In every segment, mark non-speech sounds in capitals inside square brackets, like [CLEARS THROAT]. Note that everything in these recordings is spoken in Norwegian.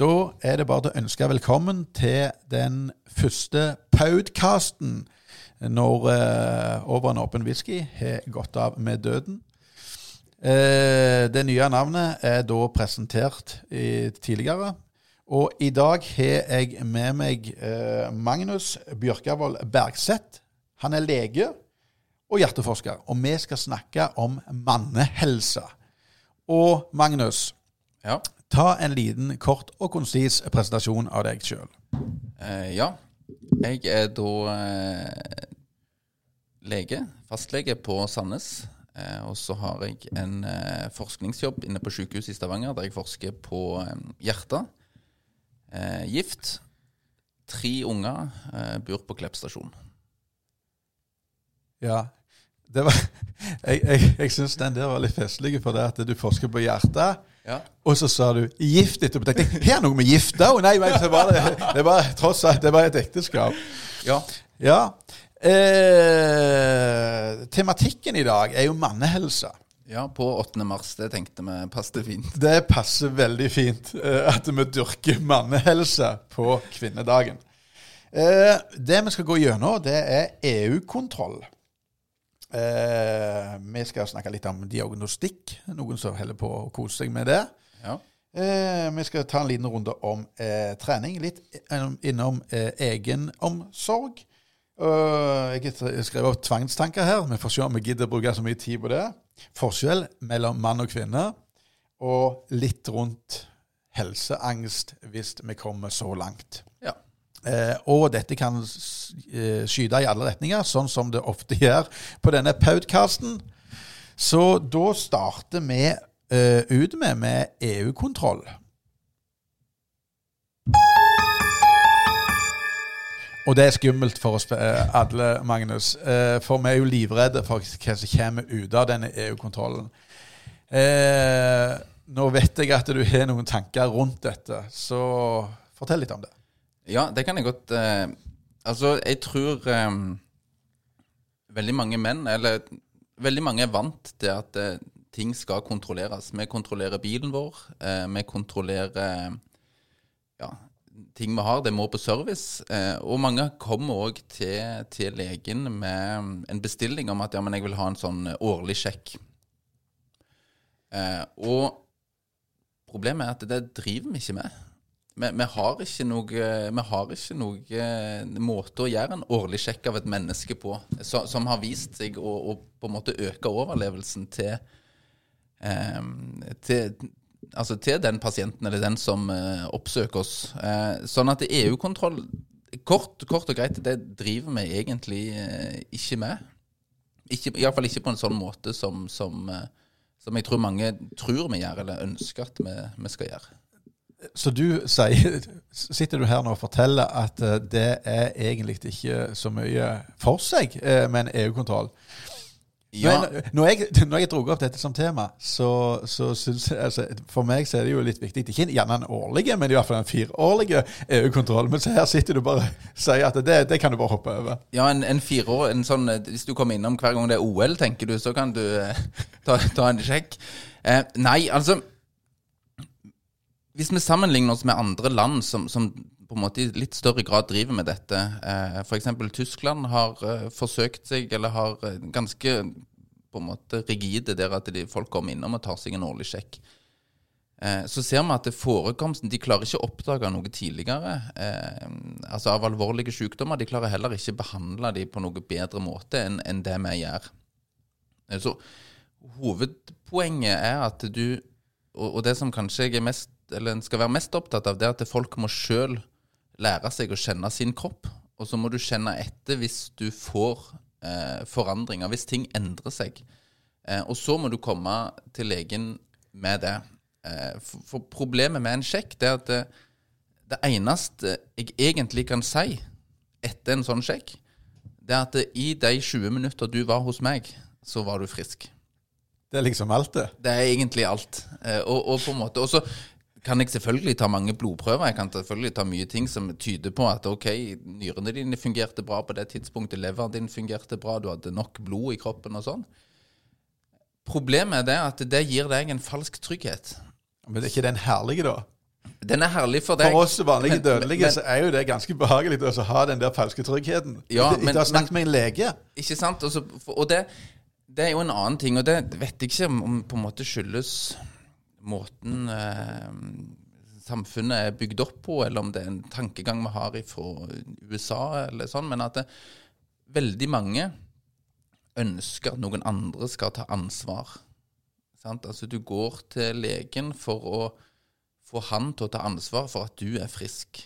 Da er det bare å ønske velkommen til den første podcasten når eh, Over en åpen whisky har gått av med døden. Eh, det nye navnet er da presentert i, tidligere. Og i dag har jeg med meg eh, Magnus Bjørkavold Bergseth. Han er lege og hjerteforsker, og vi skal snakke om mannehelse. Og Magnus, Ja. Ta en liten kort og konsis presentasjon av deg sjøl. Eh, ja. Jeg er da eh, lege, fastlege på Sandnes. Eh, og så har jeg en eh, forskningsjobb inne på sykehuset i Stavanger, der jeg forsker på eh, hjertet. Eh, gift. Tre unger. Bor på Klepp stasjon. Ja. Det var, [LAUGHS] jeg jeg, jeg syns den der var litt festlig, for det at du forsker på hjertet. Ja. Og så sa du 'gift' etterpå. Jeg tenkte, Her er noe med gifte? Å nei, men det var, det var tross alt det var et ekteskap. ja. Ja. Eh, tematikken i dag er jo mannehelse. Ja, på 8. mars. Det tenkte vi passet fint. Det passer veldig fint eh, at vi dyrker mannehelse på kvinnedagen. Eh, det vi skal gå gjennom, det er EU-kontroll. Eh, vi skal snakke litt om diagnostikk. Noen som holder på å kose seg med det. Ja. Eh, vi skal ta en liten runde om eh, trening. Litt innom, eh, egenomsorg. Uh, jeg har skrevet opp tvangstanker her. Vi får se om vi gidder å bruke så mye tid på det. Forskjell mellom mann og kvinne. Og litt rundt helseangst hvis vi kommer så langt. ja. Eh, og dette kan eh, skyte i alle retninger, sånn som det ofte [LAUGHS] gjør på denne podcasten. Så da starter vi eh, ut med, med EU-kontroll. Og det er skummelt for oss alle, Magnus. For vi er jo livredde for hva som kommer ut av denne EU-kontrollen. Nå vet jeg at du har noen tanker rundt dette, så fortell litt om det. Ja, det kan jeg godt eh, Altså, jeg tror eh, veldig mange menn, eller veldig mange er vant til at eh, ting skal kontrolleres. Vi kontrollerer bilen vår, eh, vi kontrollerer ja, ting vi har, det må på service. Eh, og mange kommer òg til, til legen med en bestilling om at ja, men jeg vil ha en sånn årlig sjekk. Eh, og problemet er at det driver vi ikke med. Vi, vi har ikke noe, vi har ikke noe eh, måte å gjøre en årlig sjekk av et menneske på så, som har vist seg å, å på en måte øke overlevelsen til, eh, til Altså til den pasienten eller den som eh, oppsøker oss. Eh, sånn at EU-kontroll, kort, kort og greit, det driver vi egentlig eh, ikke med. Ikke, Iallfall ikke på en sånn måte som, som, eh, som jeg tror mange tror vi gjør, eller ønsker at vi, vi skal gjøre. Så du sier, sitter du her nå og forteller at eh, det er egentlig ikke så mye for seg eh, med en EU-kontroll? Ja, Men når jeg, [LAUGHS] når jeg dro opp dette som tema, så, så syns jeg altså, For meg så er det jo litt viktig. Ikke gjerne en årlig, men i hvert fall en fireårlig EU-kontroll. Men så her sitter du bare og sier at det, det kan du bare hoppe over. ja en, en fireår, en sånn, eh, Hvis du kommer innom hver gang det er OL, tenker du, så kan du eh, [LAUGHS] ta, ta en sjekk. Eh, nei, altså Hvis vi sammenligner oss med andre land som, som på en måte i litt større grad driver med dette, eh, f.eks. Tyskland har eh, forsøkt seg, eller har eh, ganske på en måte rigide der at de, folk kommer innom og tar seg en årlig sjekk. Eh, så ser vi at det forekomsten De klarer ikke å oppdage noe tidligere. Eh, altså Av alvorlige sykdommer. De klarer heller ikke behandle dem på noe bedre måte enn en det vi gjør. Eh, så hovedpoenget er at du og, og det som kanskje jeg er mest Eller en skal være mest opptatt av, det er at folk må sjøl lære seg å kjenne sin kropp. Og så må du kjenne etter hvis du får eh, forandringer, hvis ting endrer seg. Eh, og så må du komme til legen med det. Eh, for, for problemet med en sjekk det er at det, det eneste jeg egentlig kan si etter en sånn sjekk, det er at det, i de 20 minutter du var hos meg, så var du frisk. Det er liksom alt, det. Det er egentlig alt. Eh, og, og på en måte Og så kan jeg selvfølgelig ta mange blodprøver. Jeg kan selvfølgelig ta mye ting som tyder på at ok, nyrene dine fungerte bra på det tidspunktet, leveren din fungerte bra, du hadde nok blod i kroppen og sånn. Problemet er det at det gir deg en falsk trygghet. Men det er ikke den herlige, da? Den er herlig for deg. For oss vanlige Men- dødelige men- så er jo det ganske behagelig å ha den der falske tryggheten. Ja, men- du har snakket med en lege. Ikke sant? Også, og det, det er jo en annen ting, og det vet jeg ikke om om på en måte skyldes måten eh, samfunnet er bygd opp på, eller om det er en tankegang vi har fra USA, eller sånn, men at det, veldig mange ønsker at noen andre skal ta ansvar. Sant? Altså Du går til legen for å få han til å ta ansvar for at du er frisk.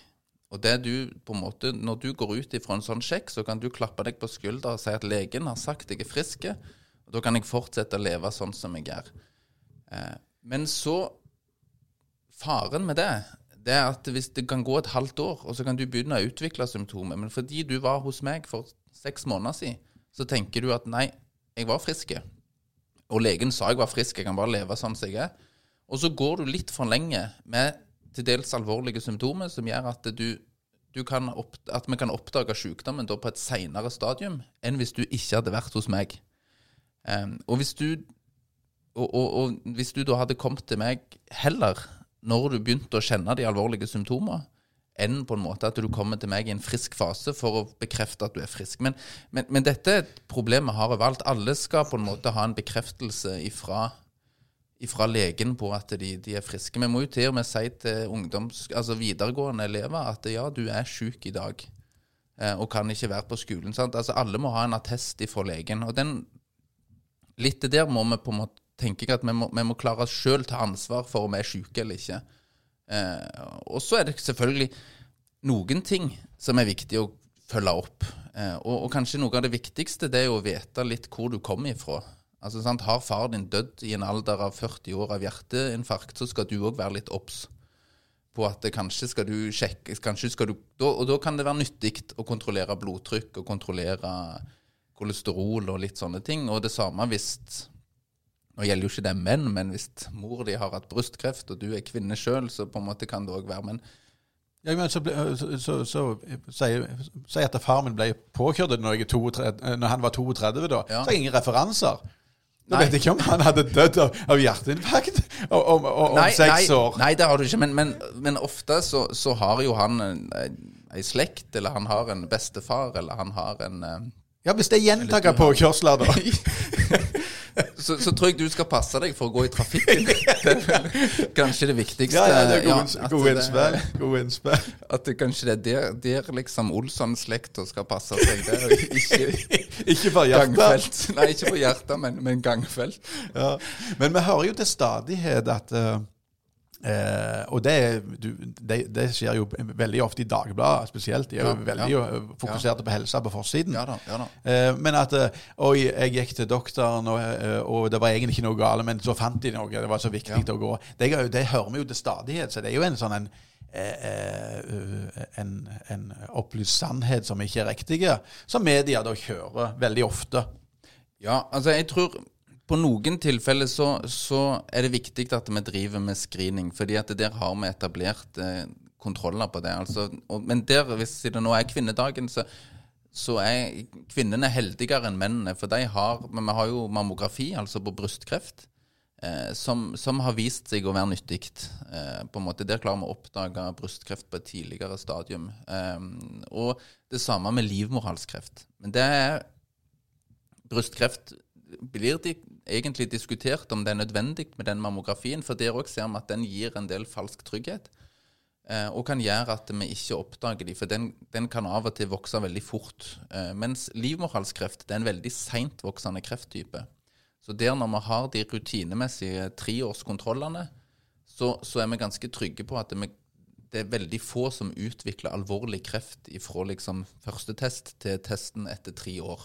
Og det du på en måte, Når du går ut ifra en sånn sjekk, så kan du klappe deg på skuldra og si at legen har sagt jeg er frisk, og da kan jeg fortsette å leve sånn som jeg er. Eh, men så Faren med det det er at hvis det kan gå et halvt år, og så kan du begynne å utvikle symptomer. Men fordi du var hos meg for seks måneder siden, så tenker du at nei, jeg var frisk. Og legen sa jeg var frisk, jeg kan bare leve sånn som jeg er. Og så går du litt for lenge med til dels alvorlige symptomer som gjør at, du, du opp, at vi kan oppdage sykdommen på et senere stadium enn hvis du ikke hadde vært hos meg. Um, og, hvis du, og, og, og hvis du da hadde kommet til meg heller når du begynte å kjenne de alvorlige symptomene, enn på en måte at du kommer til meg i en frisk fase for å bekrefte at du er frisk. Men, men, men dette er et problem vi har overalt. Alle skal på en måte ha en bekreftelse ifra, ifra legen på at de, de er friske. Vi må jo til og med si til ungdoms, altså videregående elever at ja, du er syk i dag eh, og kan ikke være på skolen. Sant? Altså Alle må ha en attest ifra legen. og den litt det der må vi på en måte tenke at vi må, vi må klare sjøl ta ansvar for om vi er syke eller ikke. Eh, og så er det selvfølgelig noen ting som er viktig å følge opp. Eh, og, og kanskje noe av det viktigste det er jo å vite litt hvor du kommer ifra. Altså, sant? Har far din dødd i en alder av 40 år av hjerteinfarkt, så skal du òg være litt obs på at kanskje skal du sjekke kanskje skal du, da, Og da kan det være nyttig å kontrollere blodtrykk og kontrollere kolesterol og litt sånne ting. Og det samme hvis Nå gjelder jo ikke det menn, men hvis mor di har hatt brystkreft, og du er kvinne sjøl, så på en måte kan det òg være menn. Ja, men så, ble, så, så, si at far min ble påkjørt når, jeg 32, når han var 32, da. Ja. Så har jeg ingen referanser. Nå vet ikke om han hadde dødd av, av hjerteinfarkt om, om, om, nei, seks nei, år. Nei, det har du ikke. Men, men, men ofte så, så har jo han en, ei slekt, eller han har en bestefar, eller han har en eh, Ja, Hvis det er gjentatte påkjørsler, da. [LAUGHS] [LAUGHS] så, så tror jeg du skal passe deg for å gå i trafikken. [LAUGHS] Kanskje det viktigste. Ja, ja, det er Ja, gode, at gode innspill. God innspill. At det kanskje det er der, der liksom Olsson-slekta skal passe seg. Der, ikke [LAUGHS] Ikke for hjertet. gangfelt. Nei, ikke på hjertet, men, men gangfelt. Ja. Men vi hører jo til stadighet at eh, eh, Og det, du, det, det skjer jo veldig ofte i Dagbladet spesielt. De er jo Ja, veldig ja. eh, fokuserte på helsa på forsiden. Ja da. ja da. Eh, men at eh, Oi, jeg gikk til doktoren, og, eh, og det var egentlig ikke noe galt, men så fant de noe. Det var så viktig å gå. Det, det hører vi jo til stadighet, så det er jo en sånn en en, en opplyst sannhet som ikke er riktig, som media da kjører veldig ofte. Ja, altså jeg tror på noen tilfeller så, så er det viktig at vi driver med screening, fordi at der har vi etablert eh, kontroller på det. Altså, og, men der, hvis det nå er kvinnedagen, så, så er kvinnene heldigere enn mennene. For de har, men vi har jo mammografi, altså på brystkreft, eh, som, som har vist seg å være nyttig. Eh, Der klarer vi å oppdage brystkreft på et tidligere stadium. Eh, og det samme med livmorhalskreft. Men det er brystkreft blir de egentlig diskutert om det er nødvendig med den mammografien, for der òg ser vi at den gir en del falsk trygghet. Eh, og kan gjøre at vi ikke oppdager dem, for den, den kan av og til vokse veldig fort. Eh, mens livmorhalskreft det er en veldig seintvoksende krefttype. Så der når vi har de rutinemessige treårskontrollene, så, så er vi ganske trygge på at vi, det er veldig få som utvikler alvorlig kreft fra liksom første test til testen etter tre år.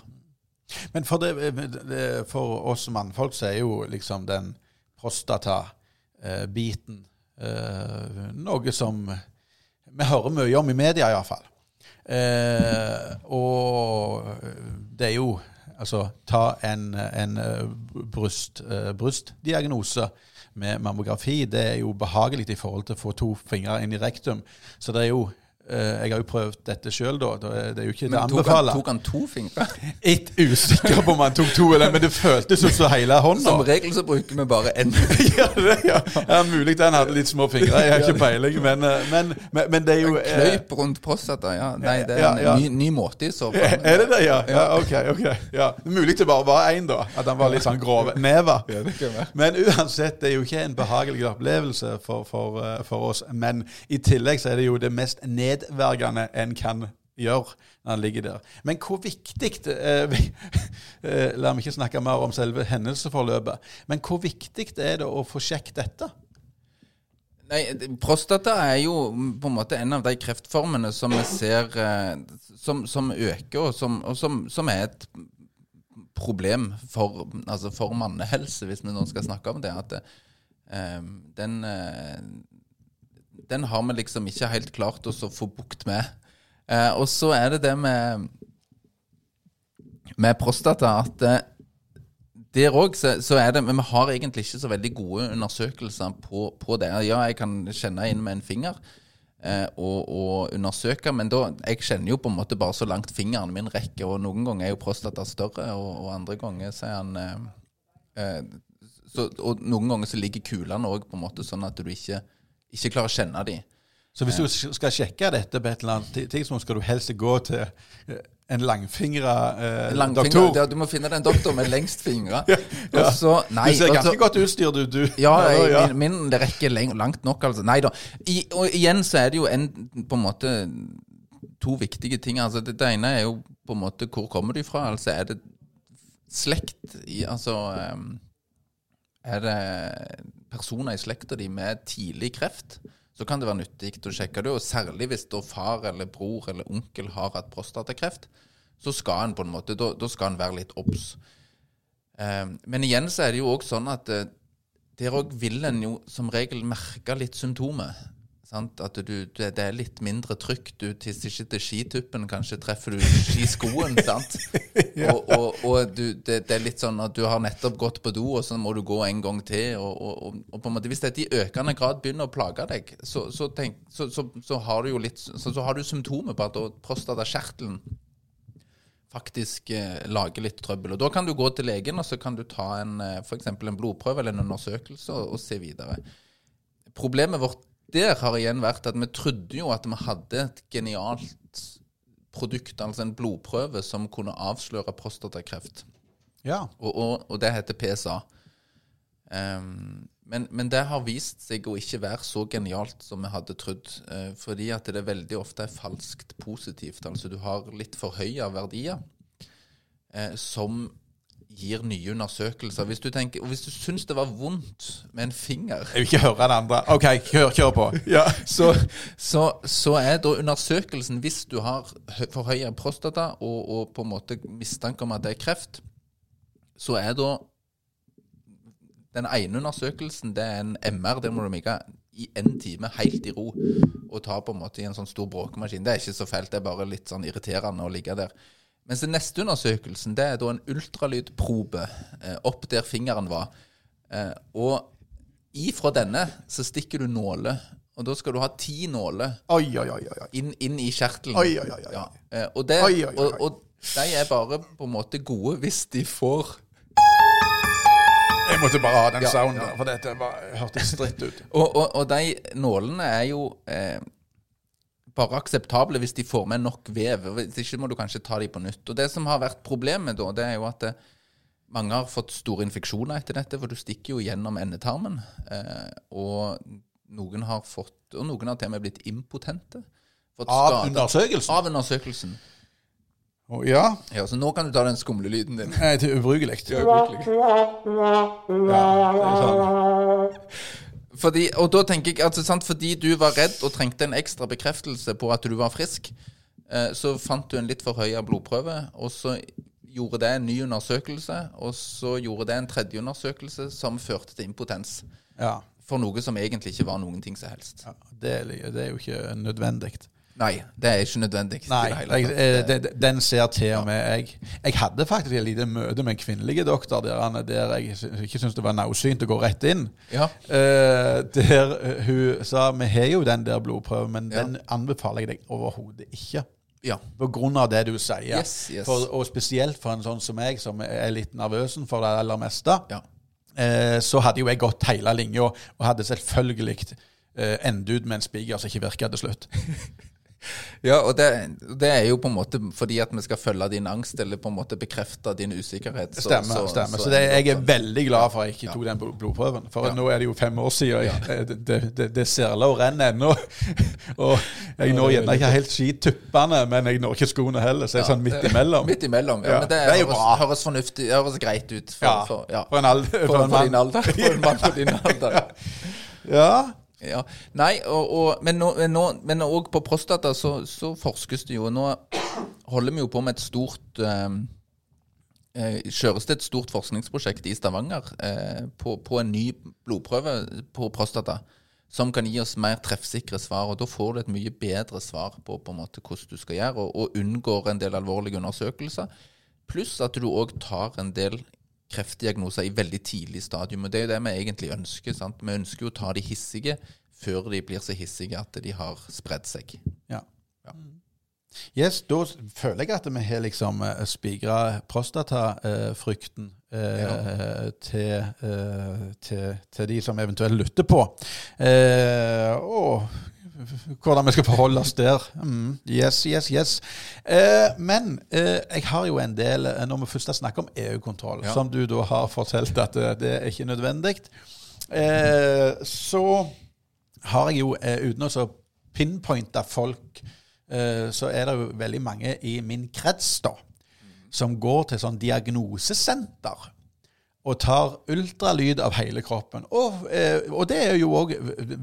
Men for, det, det, for oss mannfolk så er jo liksom den prostata-biten eh, noe som vi hører mye om i media, iallfall. Eh, og det er jo Altså, ta en, en eh, bryst, eh, brystdiagnose med mammografi. Det er jo behagelig i forhold til å få to fingre inn i rektum. Så det er jo eh, Jeg har jo prøvd dette sjøl, da. Det er jo ikke til å Men tok han, anbefale. tok han to fingre? [LAUGHS] Litt usikker på om han tok to eller men det føltes som hele hånda. Som regel så bruker vi bare én. [LAUGHS] ja, det, ja. ja, Mulig den hadde litt små fingre. Jeg har ikke peiling. Men, eh, men, men, men det er jo En Kløyp rundt prostata, ja. Nei, det er Ja, ja. en ny, ny måte i så fall. [LAUGHS] Er det det, ja? ja ok. ok ja. Mulig det bare var én, da. At han var litt sånn grov. Neva. Ja, det kan være. Men uansett, det er jo ikke en behagelig opplevelse for, for, eh, for oss. Men i tillegg så er det jo det mest nedverdigende en kan gjøre når han ligger der. Men hvor viktig eh, [LAUGHS] eh, La meg ikke snakke mer om selve hendelsesforløpet. Men hvor viktig er det å få sjekket dette? Nei, prostata er jo på en måte en av de kreftformene som vi ser eh, som, som øker, og, som, og som, som er et problem for, altså for mannehelse, hvis vi nå skal snakke om det. At eh, den, eh, den har vi liksom ikke helt klart oss å få bukt med. Eh, og så er det det med, med prostata at eh, der òg så, så er det Men vi har egentlig ikke så veldig gode undersøkelser på, på det. Ja, jeg kan kjenne inn med en finger eh, og, og undersøke, men da Jeg kjenner jo på en måte bare så langt fingeren min rekker, og noen ganger er jo prostata større, og, og andre ganger så er han eh, eh, så, Og noen ganger så ligger kulene òg på en måte sånn at du ikke, ikke klarer å kjenne dem. Så hvis du skal sjekke dette på et eller annet ti- tidspunkt, skal du helst gå til eh, en langfingra eh, Langfinger, doktor. ja, du må finne den doktoren med lengst fingre. [LAUGHS] Og så, nei, du ser ganske altså, godt utstyr, du. du. Ja, jeg, ja. Min, min det rekker langt nok, altså. Nei da. I, og igjen så er det jo en, på en måte to viktige ting. Altså, det, det ene er jo på en måte hvor kommer du fra? Altså, er det slekt i Altså um, Er det personer i slekta di med tidlig kreft? Så kan det være nyttig å sjekke det, og særlig hvis da far eller bror eller onkel har hatt prostatakreft. Så skal en på en måte, da, da skal en være litt obs. Eh, men igjen så er det jo òg sånn at eh, der òg vil en jo som regel merke litt symptomer. Sant? At du, det, det er litt mindre trykk. Du tisser ikke til skituppen, kanskje treffer du skiskoen. [LAUGHS] sant? Og, og, og du, det, det er litt sånn at du har nettopp gått på do, og så må du gå en gang til. Og, og, på en måte, Hvis dette i økende grad begynner å plage deg, så, så, tenk, så, så, så har du jo litt, så, så har du symptomer på at prostatakjertelen faktisk eh, lager litt trøbbel. Og Da kan du gå til legen og så kan du ta en, eh, for en blodprøve eller en undersøkelse og, og se videre. Problemet vårt der har igjen vært at vi trodde jo at vi hadde et genialt produkt, altså en blodprøve som kunne avsløre prostatakreft. ja. Og, og, og det heter PSA. Um, men, men det har vist seg å ikke være så genialt som vi hadde trodd. Uh, fordi at det veldig ofte er falskt positivt. Altså du har litt for høye verdier uh, som gir nye undersøkelser. Hvis du, tenker, hvis du syns det var vondt med en finger Jeg vil ikke høre den andre. OK, kjør, kjør på. [LAUGHS] Ja. så, så, så er da undersøkelsen, hvis du har for forhøyet prostata og, og på en måte mistanke om at det er kreft, så er da den ene undersøkelsen det er en MR. det må du ikke i en time helt i ro og ta på en måte i en sånn stor bråkemaskin. Det er ikke så fælt, det er bare litt sånn irriterende å ligge der. Mens den neste undersøkelsen det er da en ultralydprobe eh, opp der fingeren var. Eh, og ifra denne så stikker du nåler. Og da skal du ha ti nåler inn, inn i kjertelen. Oi, oi, oi. Ja. eh, Og, det. Og, og de er bare på en måte gode hvis de får Jeg måtte bare ha den Ja, sounden, ja. for dette hørtes stritt ut. [LAUGHS] Og, og, og de nålene er jo eh, bare akseptable hvis de får med nok vev. Hvis ikke må du kanskje ta de på nytt. Og Det som har vært problemet da, det er jo at eh, mange har fått store infeksjoner etter dette, for du stikker jo gjennom endetarmen. Eh, og noen har fått Og noen har til og med blitt impotente. Fått Av undersøkelsen? Av undersøkelsen. Oh, ja. Ja, Så nå kan du ta den skumle lyden din. Nei, er ubrukelig. Ja, virkelig. Ja, det er sånn. Fordi, og da tenker jeg, altså sant, fordi du var redd og trengte en ekstra bekreftelse på at du var frisk, eh, så fant du en litt forhøya blodprøve, og så gjorde det en ny undersøkelse, og så gjorde det en tredje undersøkelse som førte til impotens. Ja. For noe som egentlig ikke var noen ting som helst. ja det, er, det er jo ikke nødvendig. Nei, det er ikke nødvendig. Nei, jeg, eh, det- den ser til og med jeg. Jeg hadde faktisk et lite møte med en kvinnelig doktor der, han- der jeg ikke syntes det var naudsynt å gå rett inn. Ja. Uh, der hun sa vi har jo den der blodprøven, men Ja. den anbefaler jeg deg overhodet ikke. ja. På grunn av det du sier. Yes, yes. For, og spesielt for en sånn som meg, som er litt nervøs for det aller meste. ja. Uh, så hadde jo jeg gått hele linja, og hadde selvfølgelig eh, endt ut med en spiker som ikke virka til slutt. [LAUGHS] Ja, og det, det er jo på en måte fordi at vi skal følge din angst, eller på en måte bekrefte din usikkerhet. Så- Stemmer. så- stemmer. Så, så det, er jeg er veldig glad for at jeg ikke tok den blodprøven. For Ja. nå er det jo fem år siden. Jeg, det, det, det, det serler og renner ennå. [LAUGHS] Og jeg når gjerne ikke helt skituppene, men jeg når ikke skoene heller. Så jeg er sånn midt imellom. Midt imellom. Ja, Ja, men det, det er jo høres, bra. høres fornuftig høres greit ut for, Ja, for, ja. For en, alder, [LAUGHS] for, for en for mann. alder. For en mann på din alder. [LAUGHS] Ja. Ja. Nei, og, og, men, nå, også på prostata så, så forskes det jo. Nå holder vi jo på med et stort eh, eh, Kjøres det et stort forskningsprosjekt i Stavanger eh, på, på en ny blodprøve på prostata. Som kan gi oss mer treffsikre svar, og da får du et mye bedre svar på, på en måte hvordan du skal gjøre, og, og unngår en del alvorlige undersøkelser. Pluss at du òg tar en del kreftdiagnoser i veldig tidlig stadium. Og det er jo det vi egentlig ønsker. sant? Vi ønsker jo å ta de hissige før de blir så hissige at de har spredd seg. ja. Ja. Yes, da føler jeg at vi har liksom uh, spigra prostatafrykten eh, til, eh, til, til de som eventuelt lytter på. Eh, og hvordan vi skal forholde oss der. Mm, yes, yes, yes. Eh, men eh, jeg har jo en del eh, Når vi først har snakket om EU-kontroll, Ja. som du da har fortalt at eh, det er ikke nødvendig, eh, så har jeg jo, eh, uten å pinpointe folk, så er det jo veldig mange i min krets da, som går til sånn diagnosesenter og tar ultralyd av hele kroppen. Og, eh, og det er jo òg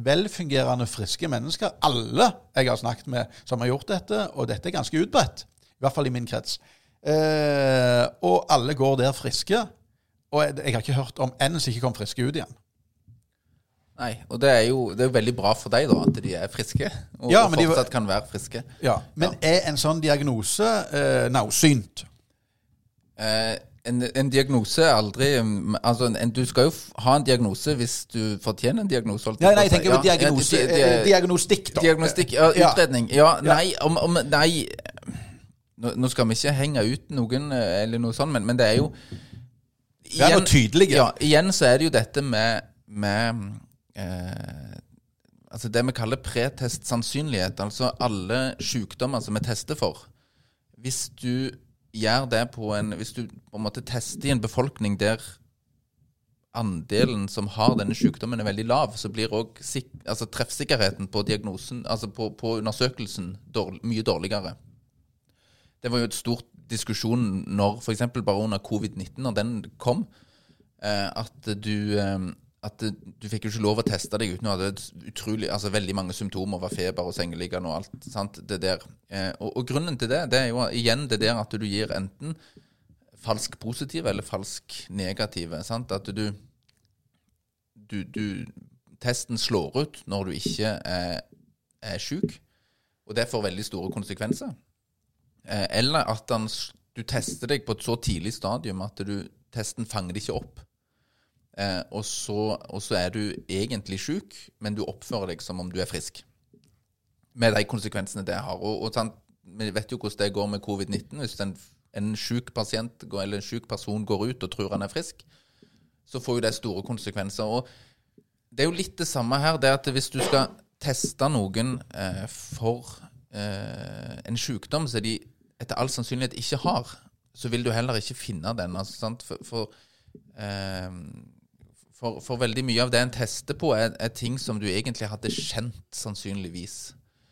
velfungerende, friske mennesker. Alle jeg har snakket med som har gjort dette, og dette er ganske utbredt. I hvert fall i min krets. Eh, og alle går der friske. Og jeg, jeg har ikke hørt om en som ikke kom friske ut igjen. Nei, og det er jo det er veldig bra for deg, da, at de er friske. Og, Ja, og fortsatt de- kan være friske. Ja, Men er en sånn diagnose eh, nausynt? Eh, en, en diagnose er aldri mm, Altså, en, du skal jo ha en diagnose hvis du fortjener en diagnose. Ja, Nei, nei, jeg tenker på Ja, diagnose, ja, di- di- di, diagnostikk, da. Diagnostikk, ja, utredning. Ja, nei, om, om, nei nå, nå skal vi ikke henge ut noen, eh, eller noe sånt, men, men det er jo Vær nå tydelige. Ja, igjen så er det jo dette med, med eh, Altså det vi kaller pretest sannsynlighet. Altså alle sykdommer som vi tester for. Hvis du gjør det på en Hvis du på en måte tester i en befolkning der andelen som har denne sykdommen er veldig lav, så blir òg altså treffsikkerheten på diagnosen, altså på, på undersøkelsen, dårlig, mye dårligere. Det var jo et stort diskusjon når f.eks. bare under covid-19, når den kom, eh, at du eh, at du fikk jo ikke lov å teste deg uten å ha utrolig, altså veldig mange symptomer, var feber og sengeliggende og alt. sant, det der. Eh, og, og grunnen til det, det er jo igjen det der at du gir enten falsk positive eller falsk negative. sant, At du, du, du Testen slår ut når du ikke er, er syk, og det får veldig store konsekvenser. Eh, eller at den, du tester deg på et så tidlig stadium at du, testen fanger det ikke opp. Eh, og, så, og så er du egentlig syk, men du oppfører deg som om du er frisk. Med de konsekvensene det har. Og, og Vi vet jo hvordan det går med covid-19. Hvis en, en syk pasient går, eller en syk person går ut og tror han er frisk, så får jo det store konsekvenser. Og det er jo litt det samme her. det at Hvis du skal teste noen eh, for eh, en sykdom som de etter all sannsynlighet ikke har, så vil du heller ikke finne den. Altså? For, for, eh, for, for veldig mye av det en tester på, er, er ting som du egentlig hadde kjent, sannsynligvis.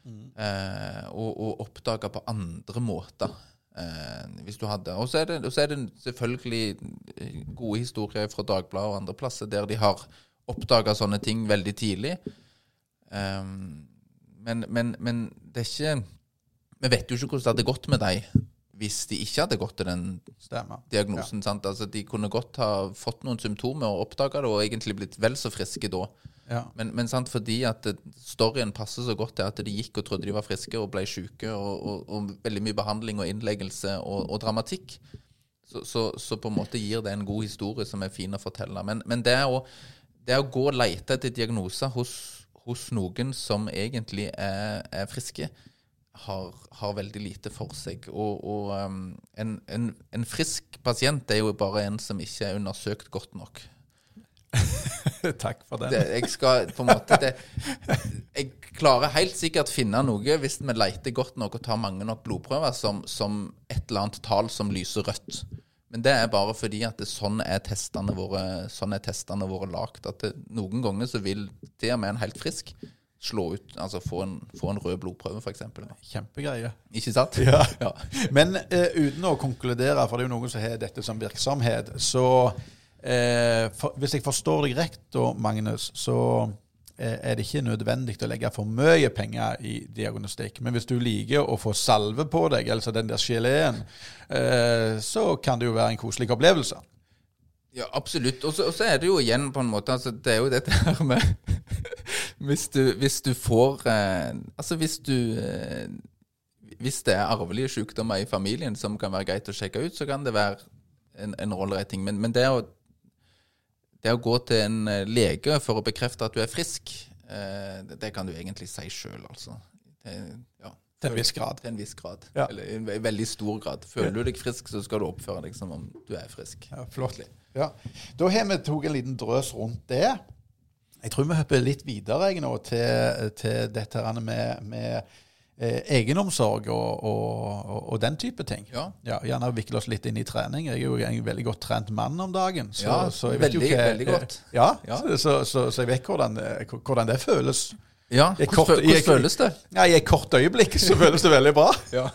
Eh, og, og oppdaga på andre måter. Eh, hvis du hadde Og så er, er det selvfølgelig eh, gode historier fra Dagbladet og andre plasser der de har oppdaga sånne ting veldig tidlig. Eh, men, men, men det er ikke Vi vet jo ikke hvordan det hadde gått med dem hvis de ikke hadde gått til den Stemmer. diagnosen. sant? Altså, de kunne godt ha fått noen symptomer og oppdaga det, og egentlig blitt vel så friske da. Ja. Men, men sant, fordi at storyen passer så godt til at de gikk og trodde de var friske og ble syke, og, og, og veldig mye behandling og innleggelse og, og dramatikk, så, så, så på en måte gir det en god historie som er fin å fortelle. Men, men det, å, det å gå og lete etter diagnoser hos, hos noen som egentlig er, er friske, har, har veldig lite for seg. Og, og um, en, en, en frisk pasient er jo bare en som ikke er undersøkt godt nok. [LAUGHS] Takk for den. Det, jeg skal på en måte det, Jeg klarer helt sikkert finne noe hvis vi leter godt nok og tar mange nok blodprøver som, som et eller annet tall som lyser rødt. Men det er bare fordi at det, sånn er testene våre sånn er testene våre lagt. At det, noen ganger så vil det med en helt frisk slå ut, altså få en, få en rød blodprøve, f.eks. Kjempegreie. Ikke sant? Ja. Ja. Men eh, uten å konkludere, for det er jo noen som har dette som virksomhet, så eh, for, Hvis jeg forstår deg rett, da, Magnus, så eh, er det ikke nødvendig å legge for mye penger i diagnostikk. Men hvis du liker å få salve på deg, altså den der geleen, eh, så kan det jo være en koselig opplevelse. Ja, absolutt. Og så er det jo igjen på en måte altså Det er jo dette her med [LAUGHS] Hvis du, hvis du får eh, Altså hvis du eh, Hvis det er arvelige sykdommer i familien som kan være greit å sjekke ut, så kan det være en, en ålreit. Men, men det, å, det å gå til en eh, lege for å bekrefte at du er frisk, eh, det, det kan du egentlig si sjøl, altså. Det, ja. Til en viss grad. Til en viss grad. Ja. Eller i en veldig stor grad. Føler du deg frisk, så skal du oppføre deg som om du er frisk. Ja, flott. Ja. Da har vi tatt en liten drøs rundt det. Jeg tror vi hopper litt videre jeg, nå til, til dette med, med eh, egenomsorg og, og, og, den type ting. Ja. Gjerne vikle oss litt inn i trening. Jeg er jo en veldig godt trent mann om dagen. Så, Ja, så jeg vet veldig- jo hva, veldig godt. Ja, Ja. Så, så, så, jeg vet hvordan, eh, hvordan det føles. Ja, hvordan, kort- hvordan jeg, føles det? Ja, I et kort øyeblikk så føles det veldig bra. Ja.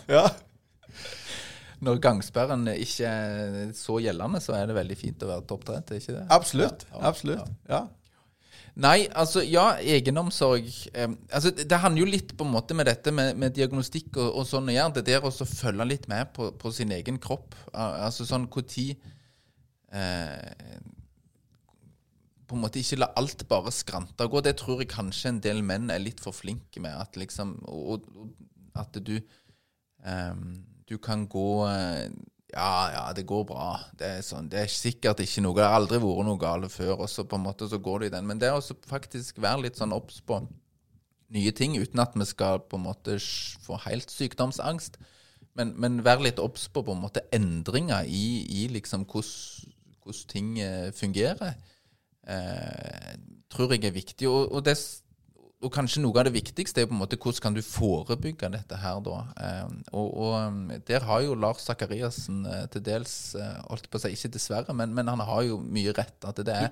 Når gangsperren ikke er så gjeldende, så er det veldig fint å være topptrent, er ikke det? Absolutt. Ja, ja, Absolutt. Ja. Nei, altså ja, egenomsorg eh, altså, Det handler jo litt på en måte med dette med, med diagnostikk og, og sånn å gjøre. Det der å følge litt med på, på sin egen kropp. Altså sånn når eh, På en måte ikke la alt bare skrante og gå. Det tror jeg kanskje en del menn er litt for flinke med. At liksom og, og at du eh, Du kan gå eh, ja, ja, det går bra. Det er, sånn, det er sikkert ikke noe. Det har aldri vært noe galt før. Og så på en måte så går det i den. Men det er også faktisk være litt sånn obs på nye ting, uten at vi skal på en måte få helt sykdomsangst. Men, men være litt obs på på en måte endringer i, i liksom hvordan ting eh, fungerer. Eh, tror jeg er viktig. Og, og, det, og kanskje noe av det viktigste er på en måte hvordan kan du forebygge dette her, da. Eh, og, og um, der har jo Lars Sakariassen eh, til dels, eh, holdt på å si, ikke dessverre, men, men han har jo mye rett. At det er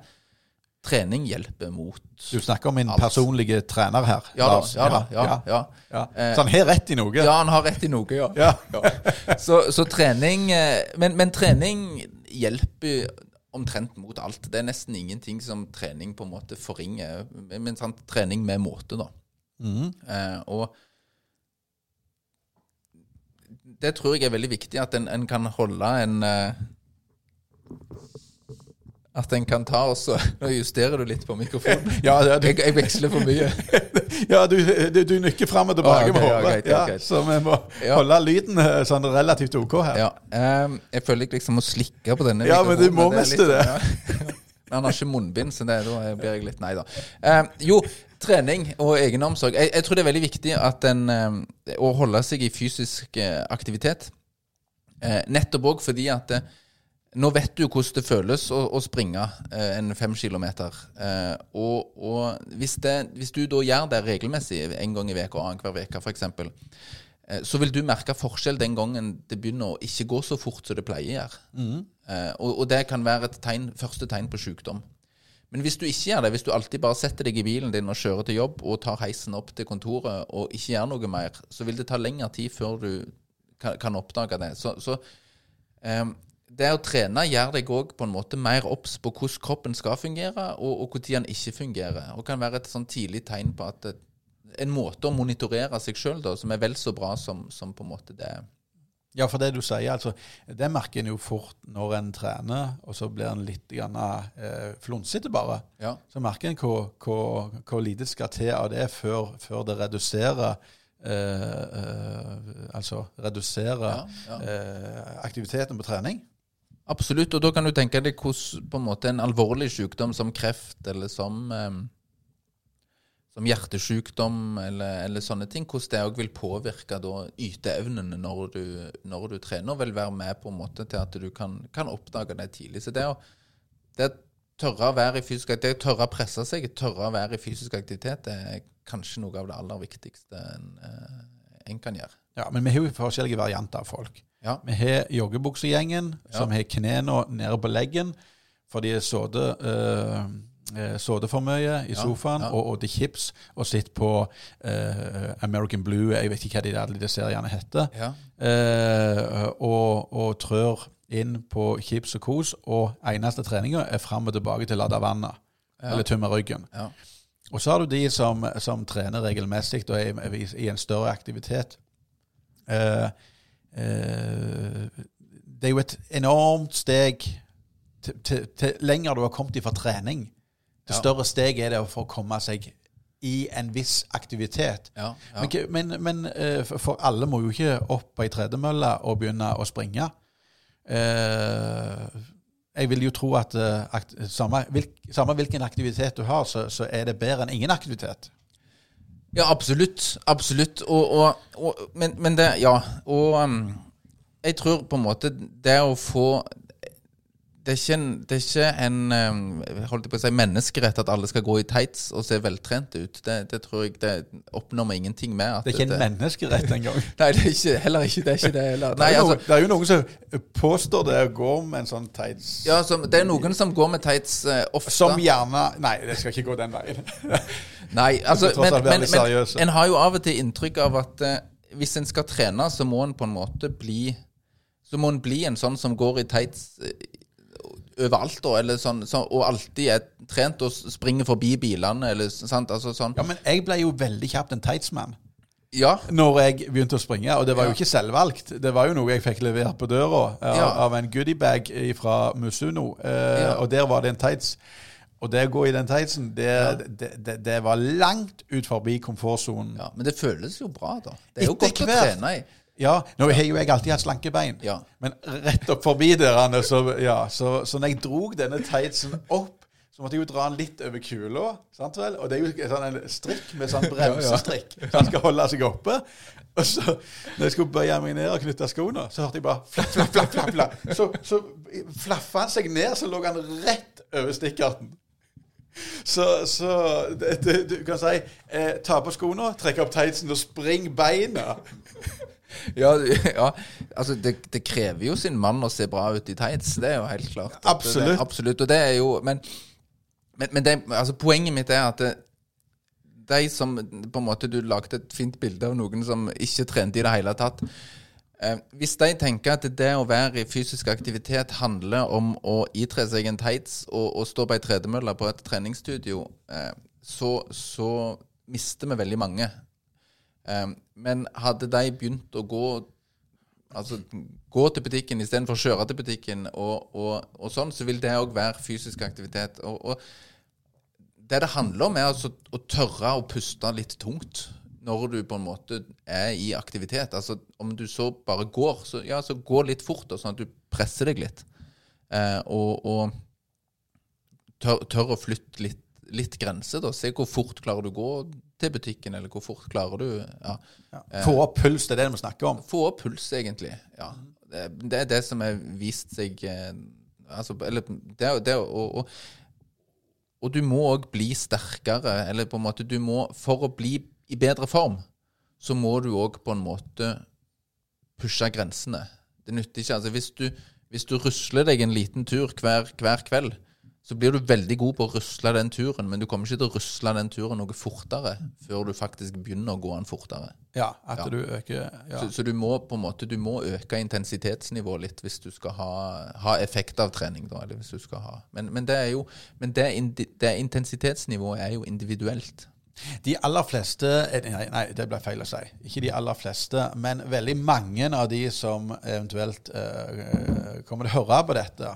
trening hjelper mot Du snakker om min Alt. personlige trener her. Ja Lars. ja da. Ja, ja. ja. Eh, Så han har rett i noe? Ja, han har rett i noe, ja. Ja. Så, så trening eh, men, men trening hjelper omtrent mot alt. Det er nesten ingenting som trening på en måte forringer. Men sant, trening med måte, da. Mm. Eh, og det tror jeg er veldig viktig, at en, en kan holde en eh, At en kan ta og så Nå justerer du litt på mikrofonen. Ja, det du, Jeg, jeg veksler for mye. [LAUGHS] [LAUGHS] ja, du, du, du nykker fram og tilbake Ah, med ja, hodet. greit, Ja, så vi må holde lyden eh, sånn relativt OK her. Ja, ehm, jeg føler jeg liksom må slikke på denne Ja, men du må mest det. ja. Han har ikke munnbind, så det, da blir jeg litt Nei da. Um, jo, trening og egenomsorg. Jeg, jeg tror det er veldig viktig en, ehm, å holde seg i fysisk eh, aktivitet. Eh, nettopp òg fordi at eh, nå vet du hvordan det føles å, å springe eh, en fem kilometer. Eh, og og hvis, det, hvis du da gjør det regelmessig en gang i veka og annenhver uke f.eks., eh, så vil du merke forskjell den gangen det begynner å ikke gå så fort som det pleier å gjøre. Eh, og, og det kan være et tegn, første tegn på sykdom. Men hvis du ikke gjør det, hvis du alltid bare setter deg i bilen din og kjører til jobb og tar heisen opp til kontoret og ikke gjør noe mer, så vil det ta lengre tid før du kan, kan oppdage det. Så, så eh, det å trene gjør deg òg på en måte mer obs på hvordan kroppen skal fungere, og, og når den ikke fungerer. Og kan være et sånn tidlig tegn på at en måte å monitorere seg sjøl som er vel så bra som, som på en måte det Ja, for det du sier, altså, det merker en jo fort når en trener, og så blir en litt grann, eh, flunsete bare. Ja. Så merker en hvor, hvor, hvor lite skal til av det før, før det reduserer eh, eh, Altså reduserer Ja, eh, aktiviteten på trening. Absolutt. Og da kan du tenke deg hvordan på en måte en alvorlig sykdom som kreft eller som, eh, som hjertesykdom eller, eller sånne ting, hvordan det òg vil påvirke da yteevnene når du, når du trener, vil være med på en måte til at du kan, kan oppdage det tidlig. Så det å det å tørre å være i fysisk aktivitet, tørre å presse seg, tørre å være i fysisk aktivitet, det er kanskje noe av det aller viktigste en, eh, en kan gjøre. Ja, Men vi har jo forskjellige varianter av folk. Ja. Vi har joggebuksegjengen som har knærne nede på leggen, for de sittet uh, for mye i Ja, sofaen ja. og, og til chips og sitter på uh, American Blue, jeg vet ikke hva de alle de seriene heter, Ja. eh, og, og trør inn på chips og kos, og eneste treninga er fram og tilbake til vannet, Ja. eller tømme ryggen. Ja. Og så har du de som, som trener regelmessig og er i, i en større aktivitet. Eh, eh, det er jo et enormt steg til, til, til lenger du har kommet ifra trening. Det større steg er det for å komme seg i en viss aktivitet. Ja, ja. Men, men, men eh, for- alle må jo ikke opp på ei tredemølle og begynne å springe. Eh, jeg vil jo tro at eh, samme, samme hvilken aktivitet du har, så, så er det bedre enn ingen aktivitet. Ja, absolutt. Absolutt. Og, og, og, men, men det Ja. Og um, jeg tror på en måte det å få det er, ikke en, det er ikke en holdt på å si, menneskerett at alle skal gå i tights og se veltrente ut. Det, det tror jeg det oppnår vi ingenting med. Det er ikke en menneskerett engang. [LAUGHS] Nei, det er ikke, heller ikke det. Er ikke det heller. Det er, jo altså, det er jo noen som påstår det å gå med en sånn tights ja, så, det er noen som går med tights uh, ofte. Som gjerne Nei, det skal ikke gå den veien. [LAUGHS] Nei, altså, men, men, men en har jo av og til inntrykk av at uh, hvis en skal trene, så må en på en måte bli Så må en bli en sånn som går i tights eh, overalt, da, eller sånn, så, og alltid er trent og springer forbi bilene, eller sant, altså sånn. Ja, men jeg ble jo veldig kjapt en tightsman Ja, når jeg begynte å springe. Og det var jo ikke selvvalgt. Det var jo noe jeg fikk levert på døra av, Ja. av en goodiebag fra Musuno. Eh, Ja. Og der var det en tights. Og det å gå i den tightsen, det, det, det, det var langt ut forbi komfortsonen. ja, men det føles jo bra, da. Det er jo godt godt å trene i. Ja, nå har jo jeg alltid hatt slanke bein, Ja. men rett opp forbi der, så, ja, så, så når jeg drog denne tightsen opp, så måtte jeg jo dra den litt over kula, sant vel? Og det er jo sånn en strikk med sånn [LAUGHS] bremsestrikk, så den skal holde seg oppe. Og så, når jeg skulle bøye meg ned og knytte skoene, så hørte jeg bare flapp, flapp, flapp, flapp, flapp. Så, så flaffa han seg ned, så lå han rett over stikkarten. Så, så det, det, du kan si eh, ta på skoene, trekke opp tightsen og spring beina. [LAUGHS] Ja, ja altså det, det krever jo sin mann å se bra ut i tights, det er jo helt klart. Absolutt. Det, absolutt, og det er jo Men, men, men det, altså, poenget mitt er at de som på en måte Du lagde et fint bilde av noen som ikke trente i det hele tatt. Eh, hvis de tenker at det å være i fysisk aktivitet handler om å itre seg en tights og, og stå på ei tredemølle på et treningsstudio, eh, så, så mister vi veldig mange. Eh, men hadde de begynt å gå Altså gå til butikken istedenfor å kjøre til butikken, og, og, og sånn, så vil det òg være fysisk aktivitet. Og, og det det handler om, er altså å tørre å puste litt tungt når du på en måte er i aktivitet. Altså Om du så bare går, så, ja, så gå litt fort, sånn at du presser deg litt. Eh, og tør, tør å flytte litt, litt grenser, da. Se hvor fort klarer du å gå til butikken, eller hvor fort klarer du ja. Få opp puls, det er det vi snakker om. Få opp puls, egentlig. Ja. Det, det er det som har vist seg eh, altså, Eller det, det og, og, og du må òg bli sterkere, eller på en måte du må For å bli i bedre form, så må du òg på en måte pushe grensene. Det nytter ikke. altså Hvis du, hvis du rusler deg en liten tur hver, hver kveld, så blir du veldig god på å rusle den turen, men du kommer ikke til å rusle den turen noe fortere før du faktisk begynner å gå den fortere. Ja, at Ja. du øker ja. Så, så du må på en måte Du må øke intensitetsnivået litt hvis du skal ha, ha effekt av trening. da, eller hvis du skal ha Men, men det er jo Men det, det intensitetsnivået er jo individuelt. De aller fleste eh, Nei, nei, det ble feil å si. Ikke de aller fleste, men veldig mange av de som eventuelt eh, kommer til å høre på dette,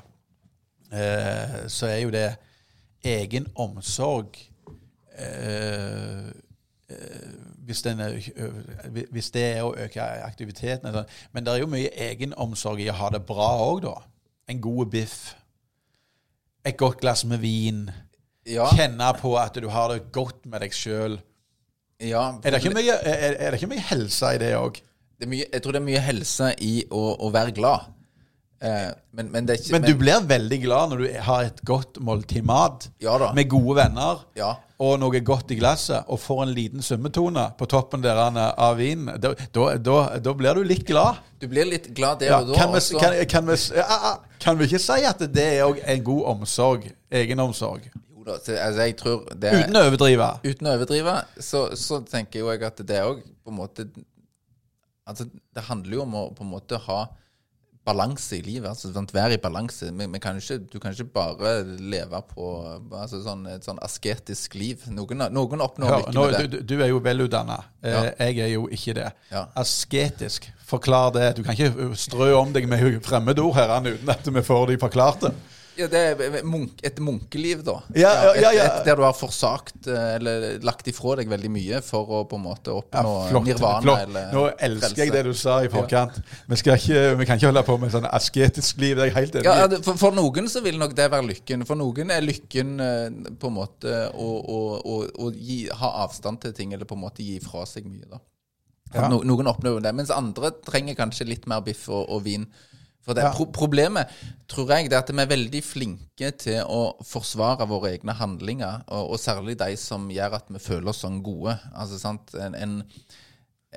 eh, så er jo det egen omsorg eh, eh, hvis, den er, øh, hvis det er å øke aktiviteten. Men det er jo mye egenomsorg i å ha det bra òg, da. En god biff. Et godt glass med vin. Ja, Kjenne på at du har det godt med deg sjøl. ja Er, det ikke mye- er, er det ikke mye helse i det òg? Jeg tror det er mye helse i å, å være glad. Eh, men, men det ikke Men du blir veldig glad når du har et godt måltid mat Ja med gode venner Ja. og noe godt i glasset, og får en liten summetone på toppen der er av vinen. Da, da, da, da blir du litt glad. Du blir litt glad der Ja, og da. kan, vi, og kan, kan, vi, ja, ja, kan vi ikke si at det er en god omsorg? Egenomsorg? Jo da, altså jeg tror det Uten å overdrive. Uten å overdrive, så, så tenker jeg at det òg på en måte Altså, det handler jo om å på en måte ha balanse i livet. altså sånn, Være i balanse. Men, men kan ikke, du kan ikke bare leve på altså, sånn, et sånn asketisk liv. Noen, noen oppnår Hør, lykke nå, det. du- du er jo velutdanna. Ja. Jeg er jo ikke det. Ja. Asketisk. Forklar det. Du kan ikke strø om deg med fremmedord her uten at vi får de forklarte. Ja, det er munk, et munkeliv, da. Ja, ja, ja. Et, et der du har forsagt eh, eller lagt ifra deg veldig mye for å på en måte oppnå flott. nirvana flott. eller Nå elsker jeg det du sa i forkant. Vi, ikke, vi kan ikke holde på med sånn asketisk liv. Det er jeg helt enig for, for noen så vil nok det være lykken. For noen er lykken eh, på en måte å, å, å, å gi, ha avstand til ting, eller på en måte gi fra seg mye. da. No, noen oppnår det, mens andre trenger kanskje litt mer biff og, og vin. For det, Ja. pro Problemet tror jeg det er at vi er veldig flinke til å forsvare våre egne handlinger, og, og særlig de som gjør at vi føler oss sånn gode. Altså, sant? En, en,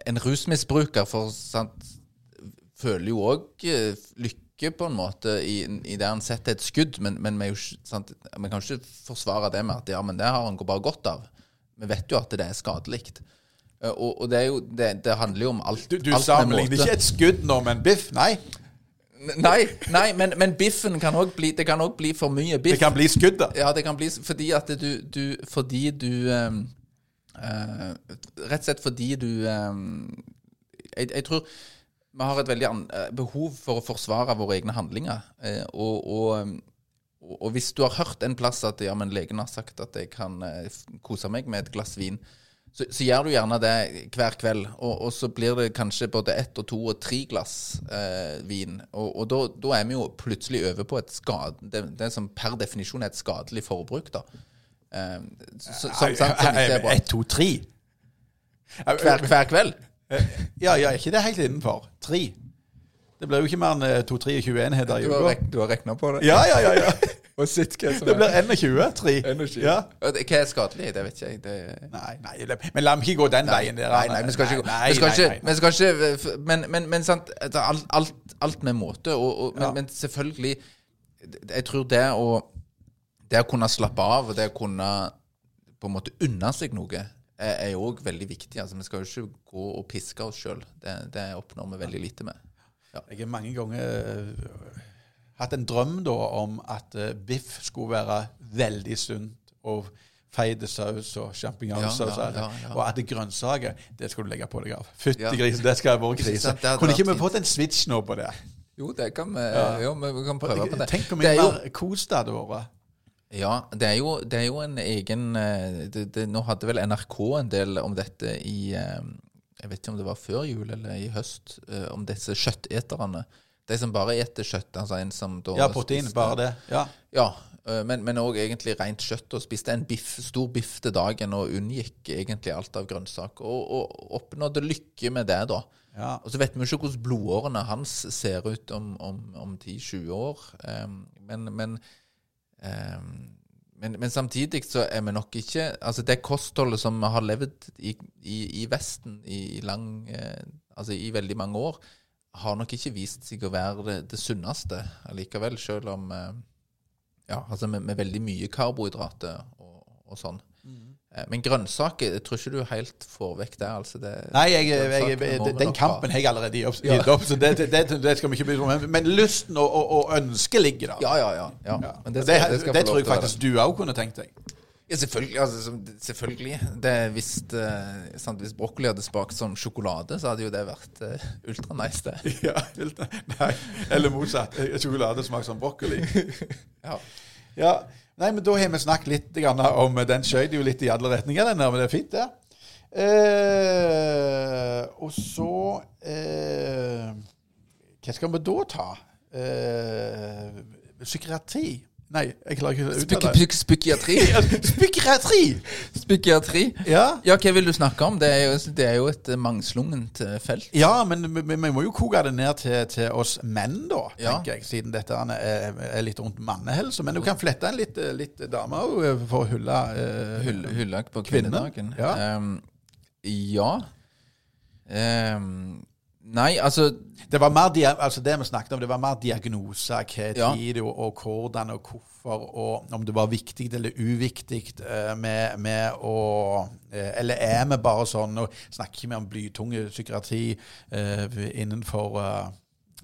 en rusmisbruker for, sant, føler jo òg lykke på en måte i, i det han setter et skudd, men, men vi, jo, sant, vi kan ikke forsvare det med at ja, men det har han bare godt av. Vi vet jo at det er skadelig. Eh, Og, og det, er jo, det, det handler jo om alt. Du, du alt sammenligner ikke et skudd nå med en biff. Nei, Nei, nei men, men biffen kan òg bli Det kan også bli for mye biff. det kan bli skuddet. Ja, det kan bli fordi at du, du Fordi du ehm, uh, Rett og slett fordi du ehm, jeg, jeg tror vi har et veldig eh, behov for å forsvare våre egne handlinger. Uh, og, og, ehm, og, og hvis du har hørt en plass at ja, men legen har sagt at jeg kan kose meg med et glass vin, så, så gjør du gjerne det hver kveld. Og, og så blir det kanskje både ett og to og tre glass eh, vin. Og, og da, er vi jo plutselig over på et skade, det, det som per definisjon er et skadelig forbruk. da. Eh, så, som, som, som. Ett, to, tre. Hver, hver kveld? Ja, ja, er ikke det helt innenfor? Tre. Det blir jo ikke mer enn eh, to, tre og 20 enheter i uka. du har regna på det? Ja, ja, ja. ja. [LAUGHS] [LAUGHS] Og sitt hva som Det blir 21. Tre. 21. Ja. Hva er skadelig? Det vet ikke jeg. Det... Nei, nei, men la meg ikke gå den veien der. Nei, nei, vi skal ikke gå Nei, vi skal ikke, nei, nei. vi skal ikke Men, men, men sant, er alt, alt, alt med måte. Og, og, men, Ja. men selvfølgelig Jeg tror det å Det å kunne slappe av, og det å kunne på en måte unne seg noe, er, jo òg veldig viktig. Altså, Vi skal jo ikke gå og piske oss sjøl. Det, det oppnår vi veldig lite med. Jeg er mange ganger hatt en drøm da om at uh, biff skulle være veldig sunt. Og feide saus og sjampinjongsaus. Ja, ja, ja, ja. Og at det grønnsaker, det skal du legge på deg av. Fytti grisen, det skal være krise. hadde Kunne ikke vi fått en switch nå på det? Jo, det kan vi, jo, vi kan prøve på det. Tenk hvor Det mye er mer kos det hadde vært. Ja, det er jo, det er jo en egen eh, det, det, Nå hadde vel NRK en del om dette i eh, Jeg vet ikke om det var før jul eller i høst, om disse kjøtteterne. De som bare eter kjøtt. Altså en som da Ja, protein, spiste- bare det. Ja. Ja, eh, men, òg egentlig rent kjøtt, og spiste en biff, stor biff til dagen og unngikk egentlig alt av grønnsaker. Og, og oppnådde lykke med det, da. Ja. Og så vet vi jo ikke hvordan blodårene hans ser ut om, om, om 10-20 år. Um, men, men, um, men, men samtidig så er vi nok ikke Altså det kostholdet som vi har levd i, i, i Vesten i, i lang eh, Altså i veldig mange år, har nok ikke vist seg å være det, det sunneste allikevel, selv om eh, Ja, altså med, med veldig mye karbohydrater og, og sånn. Mm. Men grønnsaker, jeg tror ikke du helt får vekk det. altså det Nei, jeg, jeg, jeg, den kampen har jeg allerede gitt opp, Ja. opp så det, det, det, skal vi ikke begynne med. Men lysten og, og, og ønsket ligger der. Ja, ja, ja. ja. Men det, skal- det, skal det tror jeg faktisk du òg kunne tenkt deg. Ja, selvfølgelig. Altså, selvfølgelig. Eh, sant, Hvis brokkoli hadde smakt som sjokolade, så hadde jo det vært uh, ultra nice, det. [LAUGHS] Ja, helt- nei, eller motsatt. Sjokolade smaker som brokkoli. [LAUGHS] Ja. Ja, nei, men Da har vi snakket litt om Den skjøt jo litt i alle retninger, den der, men det er fint, det. Eh, og så eh, Hva skal vi da ta? Eh, psykiatri? Nei, jeg klarer ikke å uttale det. spyk, [LAUGHS] Spykiatri! Spykiatri? Psykiatri. Ja. Ja, hva vil du snakke om? Det er jo, det er jo et eh, mangslungent eh, felt. Ja, men vi, vi må jo koke det ned til, til oss menn, da, Ja. tenker jeg. Siden dette er, er litt rundt mannehelse. Men du kan flette en litt, litt dame òg, for å hylle uh, Hylle på kvinnedagen. ja. Um, ja. Ehm, nei, altså Det var mer altså det vi snakket om, det var mer diagnoser, hva Ja. tid og, og hvordan og hvorfor, og om det var viktig eller uviktig eh, med, med å eh, Eller er vi bare sånn og snakker vi om blytunge psykiatri uh, innenfor uh,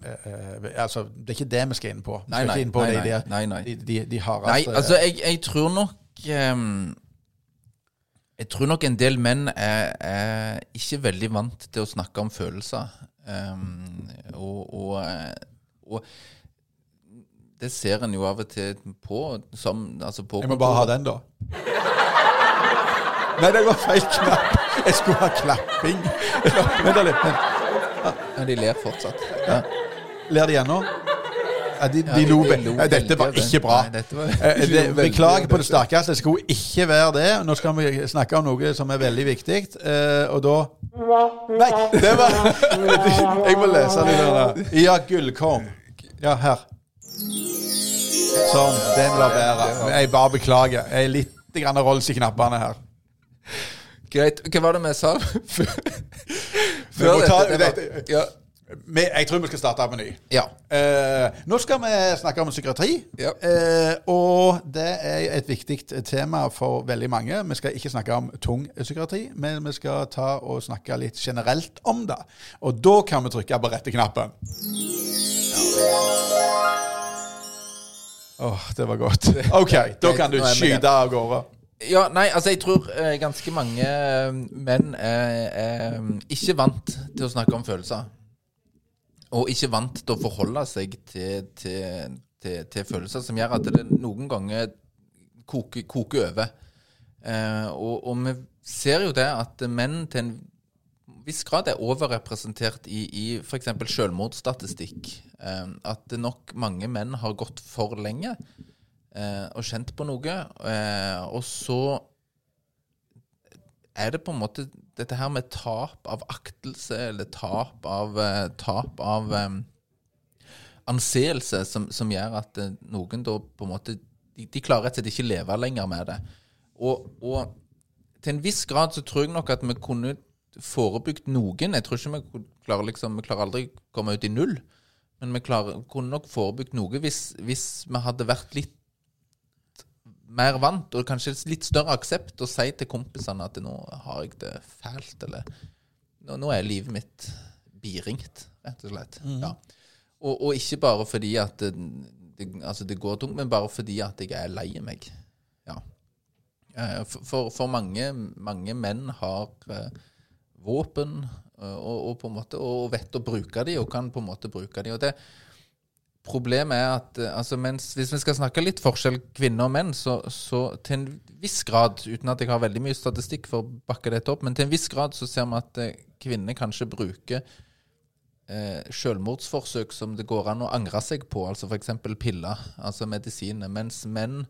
Uh, altså, Det er ikke det vi skal inn på. Vi Nei, skal nei, ikke inn på nei, de, nei, de, nei, nei. de, de, de Nei, altså, jeg, jeg tror nok ehm, Jeg tror nok en del menn er, er ikke veldig vant til å snakke om følelser. Um, og, og, eh, og det ser en jo av og til på som altså på Jeg må bare ha den, da. Nei, det var feil knapp. Jeg skulle ha klapping. Vent litt. men Ja, de ler fortsatt. Ja. Ler de ennå? Ja, de, de lo de lo Dette var ikke bra. Nei, var- Eh, de lo det, veldig Beklager på det sterkeste. Det skulle ikke være det. Nå skal vi snakke om noe som er veldig viktig, eh, og da Nei, det var [LAUGHS] Jeg må lese det der. Ja, gullkorn. Ja, her. Sånn. Den var bedre. Jeg bare beklager. Jeg er litt rolls i knappene her. Greit. Hva var det vi sa [LAUGHS] før før dette, Det var- ja. Vi, jeg tror vi skal starte med ny. ja. Eh, nå skal vi snakke om psykiatri. Ja. Eh, og det er et viktig tema for veldig mange. Vi skal ikke snakke om tung psykiatri, men vi skal ta og snakke litt generelt om det. Og da kan vi trykke på rette knappen. Åh, det var godt. OK, da [LAUGHS] kan du skyte av gårde. Ja, nei, altså jeg tror eh, ganske mange eh, menn er, er ikke vant til å snakke om følelser. Og ikke vant til å forholde seg til, til, til, til følelser som gjør at det noen ganger koker, koker over. Eh, og, og vi ser jo det at menn til en viss grad er overrepresentert i, i f.eks. selvmordsstatistikk. Eh, at nok mange menn har gått for lenge eh, og kjent på noe. Eh, og så er det på en måte dette her med tap av aktelse, eller tap av, eh, tap av um, anseelse, som, som gjør at eh, noen da på en måte de, de klarer rett og slett ikke leve lenger med det. Og, og til en viss grad så tror jeg nok at vi kunne forebygd noen. Jeg tror ikke vi klarer liksom, vi klarer aldri å komme ut i null. Men vi klarer, kunne nok forebygd noe hvis, hvis vi hadde vært litt mer vant, og kanskje litt større aksept, å si til kompisene at nå har jeg det fælt, eller nå, nå er livet mitt biringt, rett og slett. Ja. Og, og ikke bare fordi at det, det, altså det går tungt, men bare fordi at jeg er lei meg. Ja. Eh, For, for, for mange, mange menn har eh, våpen eh, og, og, på en måte, og vet å bruke dem, og kan på en måte bruke dem. Og det, Problemet er at eh, altså, mens, hvis vi skal snakke litt forskjell kvinner og menn, så, så til en viss grad, uten at jeg har veldig mye statistikk for å bakke dette opp, men til en viss grad så ser vi at eh, kvinner kanskje bruker eh, selvmordsforsøk som det går an å angre seg på, altså f.eks. piller, altså medisiner, mens menn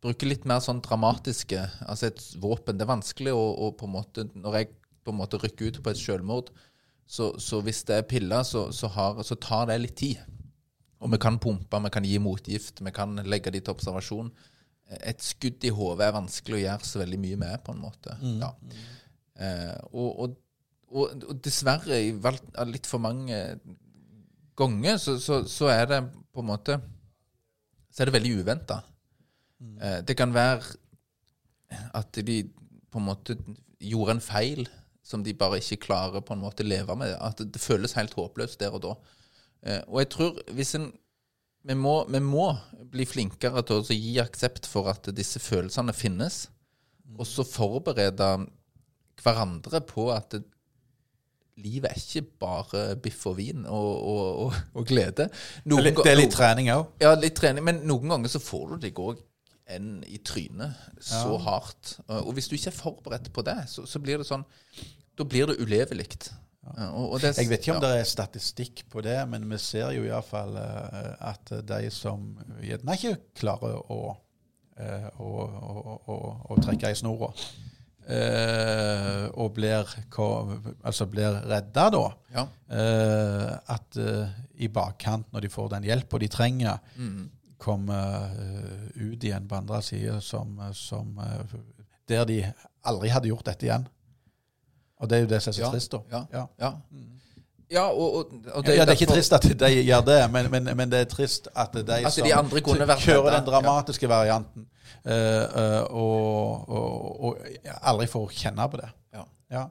bruker litt mer sånn dramatiske, altså et våpen. Det er vanskelig å, å på en måte, når jeg på en måte rykker ut på et selvmord, så, så hvis det er piller, så, så, har, så tar det litt tid. Og vi kan pumpe, vi kan gi motgift, vi kan legge de til observasjon. Et skudd i hodet er vanskelig å gjøre så veldig mye med, på en måte. Ja. Eh, og, og, og, og dessverre, i litt for mange ganger, så, så, så er det på en måte Så er det veldig uventa. Eh, det kan være at de på en måte gjorde en feil som de bare ikke klarer på en måte leve med. At det, det føles helt håpløst der og da. Eh, og jeg tror hvis en vi må, vi må bli flinkere til å gi aksept for at disse følelsene finnes. og så forberede hverandre på at livet er ikke bare biff og vin og, og, og, og glede. Noen Det er litt, trening òg. Ja, litt trening, men noen ganger så får du deg òg en i trynet så hardt. Og hvis du ikke er forberedt på det, så, så blir det sånn Da blir det ulevelig. Og, og det, Jeg vet ikke om ja. det er statistikk på det, men vi ser jo iallfall uh, at de som gjerne ikke klarer å, eh, å, å, å, å trekke i snora, eh, og blir, altså blir redda da, Ja. eh, at eh, i bakkant, når de får den hjelpa de trenger, Mm. kommer eh, ut igjen på andre sida som, som eh, Der de aldri hadde gjort dette igjen. Og det er jo det som er så trist, da. Ja. Ja. Ja, ja og, og, og Ja, det er ikke trist at de gjør det, men, men, men det er trist at de At som de kjører den dramatiske varianten, uh, uh, og, og, aldri får kjenne på det. Ja. Ja.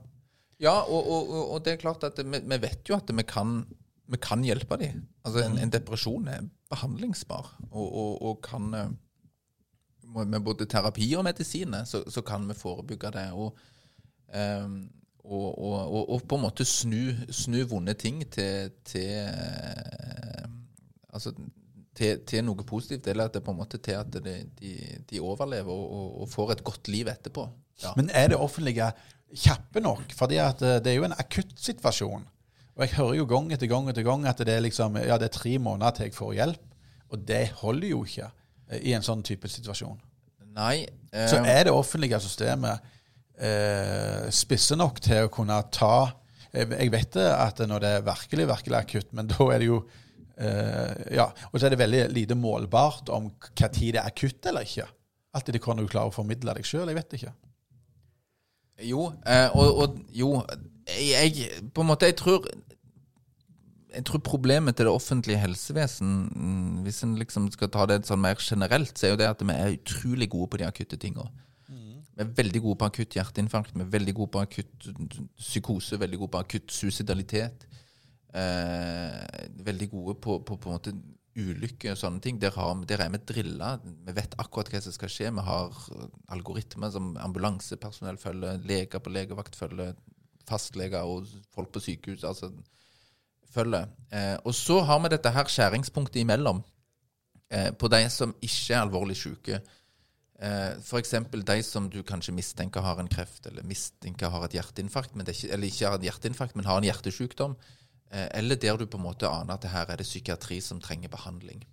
Ja, og, det er klart at vi, vi vet jo at vi kan, vi kan hjelpe dem. Altså en, en depresjon er behandlingsbar, og, kan eh, Med både terapi og medisiner så, så kan vi forebygge det. Og, ehm, og, og, og, på en måte snu, snu vonde ting til, til eh, Altså til, til noe positivt, eller at det på en måte til at de, de, de overlever og, og, får et godt liv etterpå. Ja. Men er det offentlige kjappe nok? Fordi eh, det er jo en akuttsituasjon. Og jeg hører jo gang etter gang etter gang at det er liksom, ja, det er tre måneder til jeg får hjelp. Og det holder jo ikke eh, i en sånn type situasjon. Nei. Så eh, er det offentlige systemet spisse nok til å kunne ta Jeg jeg vet det at når det er virkelig, virkelig akutt, men [LAUGHS] da er det jo eh, Ja. Og så er det veldig lite målbart om hva tid det er akutt eller ikke. Alltid det kan du klare å formidle deg sjøl. Jeg vet ikke. Jo, eh, og, og jo jeg, På en måte, jeg tror Jeg tror problemet til det offentlige helsevesen, mm, hvis en liksom skal ta det sånn mer generelt, så er jo det at vi er utrolig gode på de akutte tinga. Vi er veldig gode på akutt hjerteinfarkt, vi er veldig gode på akutt psykose, veldig gode på akutt suicidalitet. Eh, veldig gode på, på, på en måte ulykker og sånne ting. Der, har, der er vi drilla. Vi vet akkurat hva som skal skje. Vi har algoritmer som ambulansepersonell følger, leger på legevakt følger, fastleger og folk på sykehus altså følger. Eh, og så har vi dette her skjæringspunktet imellom, eh, på de som ikke er alvorlig syke. Eh, F.eks. de som du kanskje mistenker har en kreft, eller mistenker har et er ikke, eller ikke har en hjerteinfarkt, men har en hjertesykdom. Eh, eller der du på en måte aner at det her er det psykiatri som trenger behandling.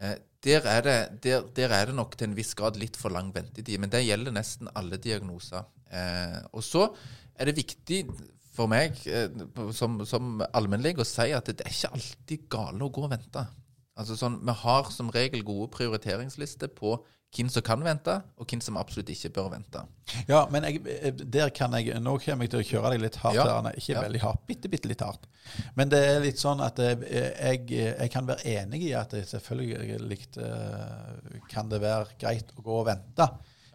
Eh, der, er det, der, der er det nok til en viss grad litt for lang ventetid, men det gjelder nesten alle diagnoser. Eh, og så er det viktig for meg som, som allmennlege å si at det er ikke alltid gale å gå og vente. Altså sånn, Vi har som regel gode prioriteringslister på hvem som kan vente, og hvem som absolutt ikke bør vente. Ja, men jeg, eh, der kan jeg Nå kommer jeg til å kjøre deg litt hardt. Ja. Ikke Ja. veldig hardt, bitte, bitte litt hardt. Men det er litt sånn at eh, jeg, jeg kan være enig i at det selvfølgelig eh, kan det være greit å gå og vente.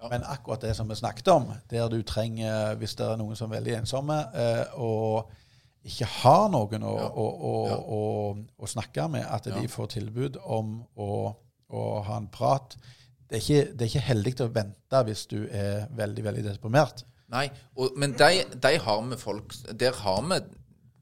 Men akkurat det som vi snakket om, der du trenger, hvis det er noen som er veldig ensomme, eh, og ikke har noen å, Ja. å, å, Ja. å, snakke med, at Ja. de får tilbud om å, å ha en prat. Det er, ikke, det er ikke heldig å vente hvis du er veldig veldig deprimert. Nei, og, men de, de har vi folk Der har vi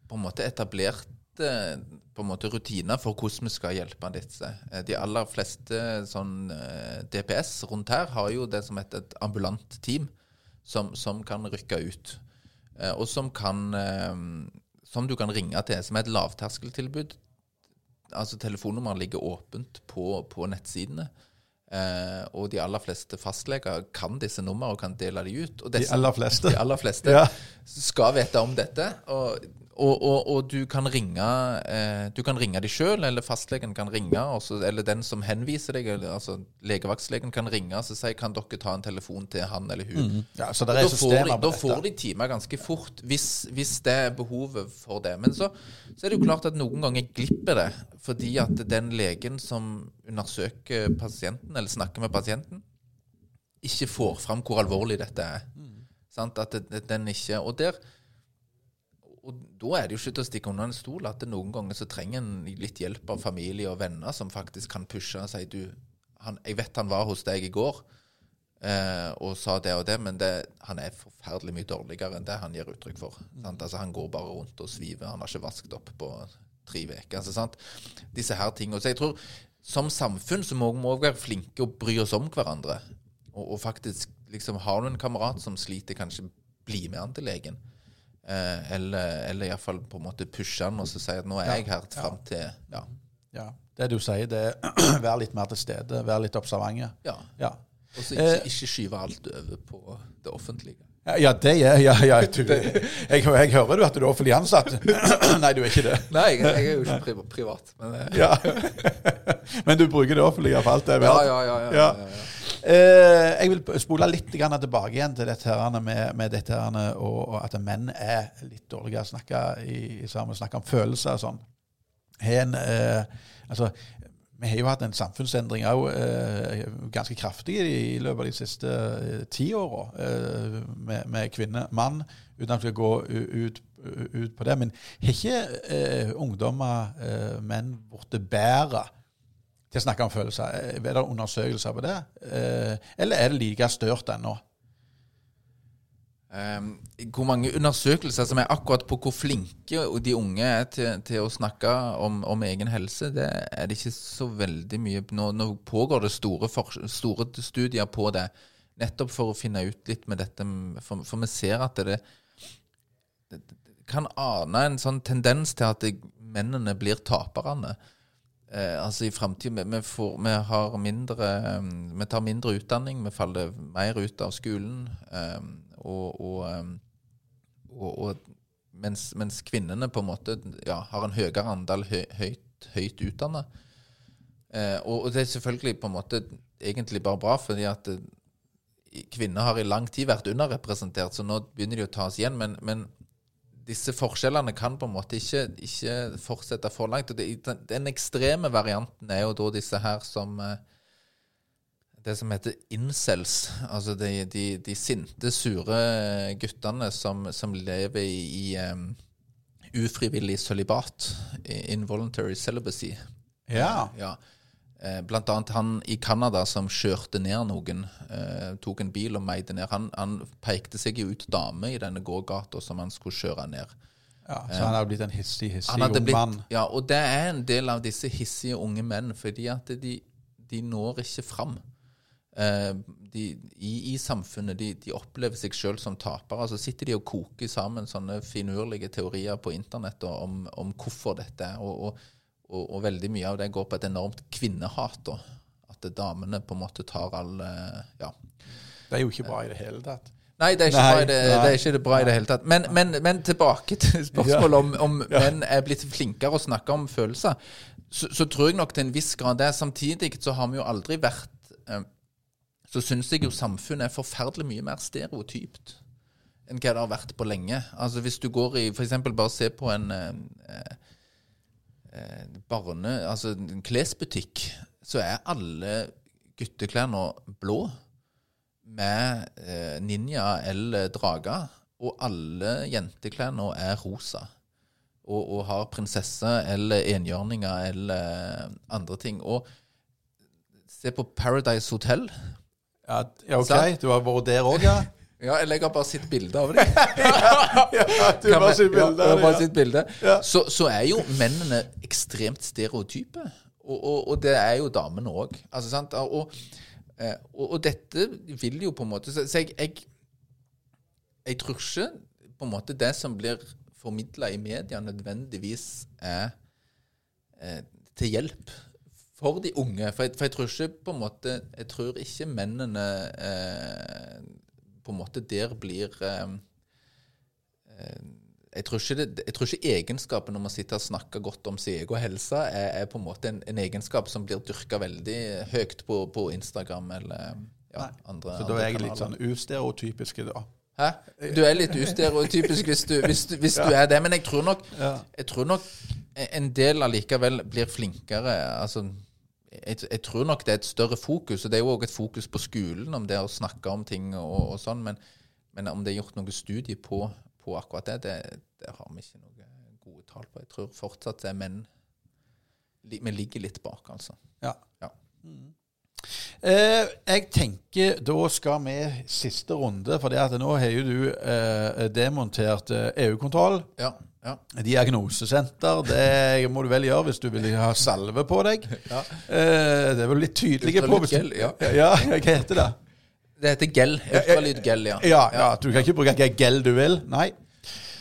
på en måte etablert eh, på en måte rutiner for hvordan vi skal hjelpe disse. Eh, De aller fleste sånn eh, DPS rundt her har jo det som heter et ambulant team, som, som kan rykke ut. Og som kan Som du kan ringe til, som er et lavterskeltilbud. Altså Telefonnummeret ligger åpent på, på nettsidene. Eh, og de aller fleste fastleger kan disse numrene og kan dele de ut. Og De aller fleste. de aller fleste Ja. skal vite om dette. Og, og, og, og du kan ringe eh, Du kan ringe de sjøl, eller fastlegen kan ringe. Også, eller den som henviser deg, eller, altså legevaktslegen kan ringe og si kan dere ta en telefon til han eller hun. Ja, så det er systemer på da får de timer ganske fort, hvis, hvis det er behovet for det. Men så, så er det jo klart at noen ganger glipper det, fordi at den legen som undersøker pasienten, eller snakker med pasienten, ikke får fram hvor alvorlig dette er. Sant? At det, den ikke Og der og da er det jo ikke å stikke under en stol at noen ganger så trenger en litt hjelp av familie og venner som faktisk kan pushe og si du, han, jeg vet han var hos deg i går. eh, og sa det og det, men det, han er forferdelig mye dårligere enn det han gir uttrykk for. Altså, han går bare rundt og sviver. Han har ikke vasket opp på tre uker. Altså. Disse her tingene. Så jeg tror som samfunn så må vi være flinke og bry oss om hverandre. Og, og faktisk liksom Har du en kamerat som sliter, kanskje bli med han til legen. Eh, eller eller iallfall på en måte pushe den og så si at nå er jeg her fram til ja. Ja. Det du sier, det [CLEARS THROAT] er være litt mer til stede, være litt observant. ja. Ja. Og så ikke, ikke skyve alt over på det offentlige. Ja, det er ja, ja, du, jeg, jeg hører du at du er offentlig ansatt. [CLEARS THROAT] Nei, du er ikke det. Nei, jeg, jeg er jo ikke pri- privat, men eh, Ja. [LAUGHS] Men du bruker det offentlige for alt det er verdt. ja, ja, ja, Ja. Eh, jeg vil spole litt tilbake igjen til dette her med, med dette her, og, og at menn er litt dårligere å snakke i, sammen, snakke om følelser og sånn. En, eh, altså, vi har jo hatt en samfunnsendring òg, eh, ganske kraftig i, løpet av de siste eh, ti åra, eh, med, med kvinne-mann, uten at vi skal gå ut, ut på det. Men har ikke eh, ungdommer, menn, blitt bedre til å snakke om følelser? Er det undersøkelser på det? Eh, eller er det like størt ennå? Um, hvor mange undersøkelser som er akkurat på hvor flinke de unge er til, til å snakke om, om egen helse, det er det ikke så veldig mye Nå, nå pågår det store, for, store studier på det, nettopp for å finne ut litt med dette. For, for vi ser at det, det, det kan ane en sånn tendens til at det, mennene blir taperne. Eh, altså i framtida vi, vi, har mindre um, Vi tar mindre utdanning, vi faller mer ut av skolen. Eh, og, og, um, og, og mens, mens kvinnene på en måte ja, har en høyere andel høy, høyt, høyt utdanna. Eh, og, og det er selvfølgelig på en måte egentlig bare bra, fordi at eh, kvinner har i lang tid vært underrepresentert, så nå begynner de å tas igjen. Men, men disse forskjellene kan på en måte ikke, ikke fortsette for langt. Og det, den, den ekstreme varianten er jo da disse her som eh, Det som heter incels. Altså de, de, de sinte, sure guttene som, som lever i, i um, ufrivillig sølibat. Involuntary celibacy. Ja. Ja. Eh, Blant annet han i Canada som kjørte ned noen, eh, tok en bil og meide ned. Han, han pekte seg jo ut dame i denne gågata som han skulle kjøre ned. ja. Så han hadde blitt en hissig, hissig ung blitt, mann. ja, og det er en del av disse hissige unge menn, fordi at de, de når ikke fram. Eh, de, i, I samfunnet. De, de opplever seg sjøl som tapere. Så sitter de og koker sammen sånne finurlige teorier på internett om, om hvorfor dette er. Og, og, og, og veldig mye av det går på et enormt kvinnehat. da. At damene på en måte tar all eh, Ja. Det er jo ikke bra i det hele tatt. Nei, det er ikke, Nei, bra, i det, det er ikke det bra i det hele tatt. Men, men, men tilbake til [LAUGHS] spørsmålet om, om menn er blitt flinkere å snakke om følelser. Så, så tror jeg nok til en viss grad det. Samtidig så har vi jo aldri vært eh, Så syns jeg jo samfunnet er forferdelig mye mer stereotypt enn hva det har vært på lenge. Altså Hvis du går i f.eks. bare se på en eh, barne... Altså en klesbutikk, så er alle gutteklær nå blå med eh, ninja eller drager, og alle jenteklær nå er rosa. Og, og har prinsesse eller enhjørninger eller andre ting. Og se på Paradise Hotel. Ja, ja, OK, du har vært der òg, ja? Ja, eller jeg har bare sett bilde av det. [LAUGHS] ja du har sett av bare sitt bilde. Ja. Så, så er jo mennene ekstremt stereotype. Og, og, og det er jo damene òg. Altså, sant? og, eh, og, og dette vil jo på en måte Så, så jeg, jeg Jeg tror ikke på en måte det som blir formidla i media, nødvendigvis er eh, til hjelp for de unge. For jeg, for jeg tror ikke på en måte Jeg tror ikke mennene eh, på en måte der blir eh, eh, jeg tror, ikke det, jeg tror ikke egenskapen om å sitte og snakke godt om sin egen helse er, er på en måte en, en egenskap som blir dyrka veldig høyt på, på Instagram eller ja, Nei. andre Så da er jeg litt sånn ustereotypisk, da. Hæ? Du er litt ustereotypisk hvis, du, hvis, du, hvis du er det, men jeg tror nok, jeg tror nok en del allikevel blir flinkere. Altså, jeg, jeg tror nok det er et større fokus, og det er jo òg et fokus på skolen om det å snakke om ting og, og sånn, men, men om det er gjort noe studie på, på akkurat det, det, det har vi ikke noe gode tall på. Jeg tror fortsatt det er menn Vi ligger litt bak, altså. Ja. Ja. Eh, jeg tenker da skal vi siste runde, for det at nå har jo du eh, demontert eh, EU-kontroll. Ja. ja. Diagnosesenter, det [LAUGHS] må du vel gjøre hvis du vil ha salve på deg. [LAUGHS] Ja. Eh, det er vel litt tydelige på gel, Ultralydgel, ja. [LAUGHS] ja. Hva heter det? Det heter gel. Ultralydgel, ja. Ja, ja, du kan ikke bruke hvilken gel du vil. Nei.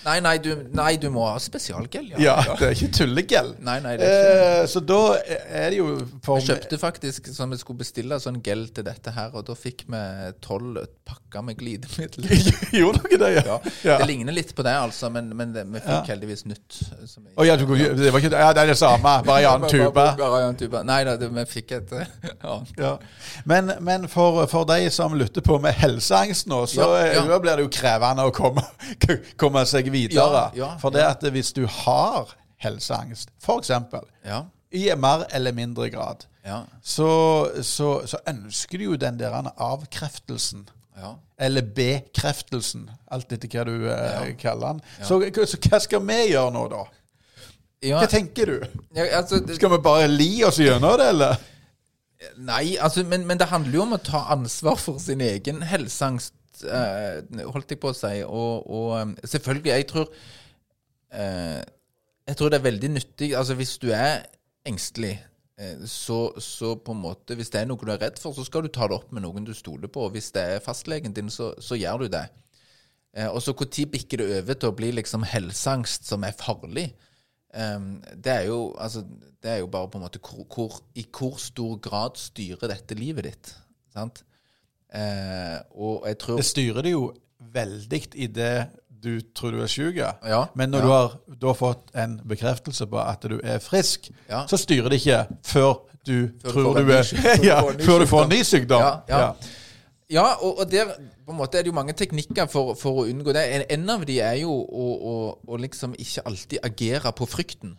Nei, nei, du, nei, du må ha spesialgel, ja. Ja, det er ikke tullegel. Nei, nei, det er ikke Eh, så da er det jo for Jeg kjøpte faktisk som vi skulle bestille sånn gel til dette her, og da fikk vi tolv pakker med glidemiddel. [LAUGHS] Gjorde dere det, ja? Ja. Det ligner litt på det, altså, men, men det, vi fikk heldigvis nytt. som Å ja, du, det var ikke, ja, det er det samme, [LAUGHS] bare i annen tube. Nei da, det- vi fikk et eh, [LAUGHS] annet. Ja. Men, men for, for de som lytter på med helseangst nå, så eh, blir det jo krevende å komme, komme seg videre. Ja, ja, for det at hvis du har helseangst, f.eks. Ja. i mer eller mindre grad, Ja. så, så, så ønsker du jo den der avkreftelsen. ja. Eller bekreftelsen, alt etter hva du eh, kaller den. Så, så hva skal vi gjøre nå, da? Hva tenker du? altså, det, Skal vi bare li oss gjennom det, eller? Nei, altså, men, men det handler jo om å ta ansvar for sin egen helseangst, holdt jeg på å si. Og, og eh, selvfølgelig, jeg tror eh, Jeg tror det er veldig nyttig Altså, hvis du er engstelig, eh, så, så på en måte Hvis det er noe du er redd for, så skal du ta det opp med noen du stoler på. Og hvis det er fastlegen din, så, så gjør du det. Eh, og så når bikker det over til å bli liksom helseangst som er farlig? Ehm, det er jo altså, det er jo bare på en måte hvor, hvor, i hvor stor grad styrer dette livet ditt. Sant? Eh, og jeg tror Det styrer det jo veldig i det du tror du er syk. Ja, Men når ja. du har da fått en bekreftelse på at du er frisk, Ja. så styrer det ikke før du Før tror du er [LAUGHS] før du får en ny du sykdom. ny. Ja, ja. Ja, og, og der på en måte er det jo mange teknikker for, for å unngå det. En, en av de er jo å, å, å liksom ikke alltid agere på frykten.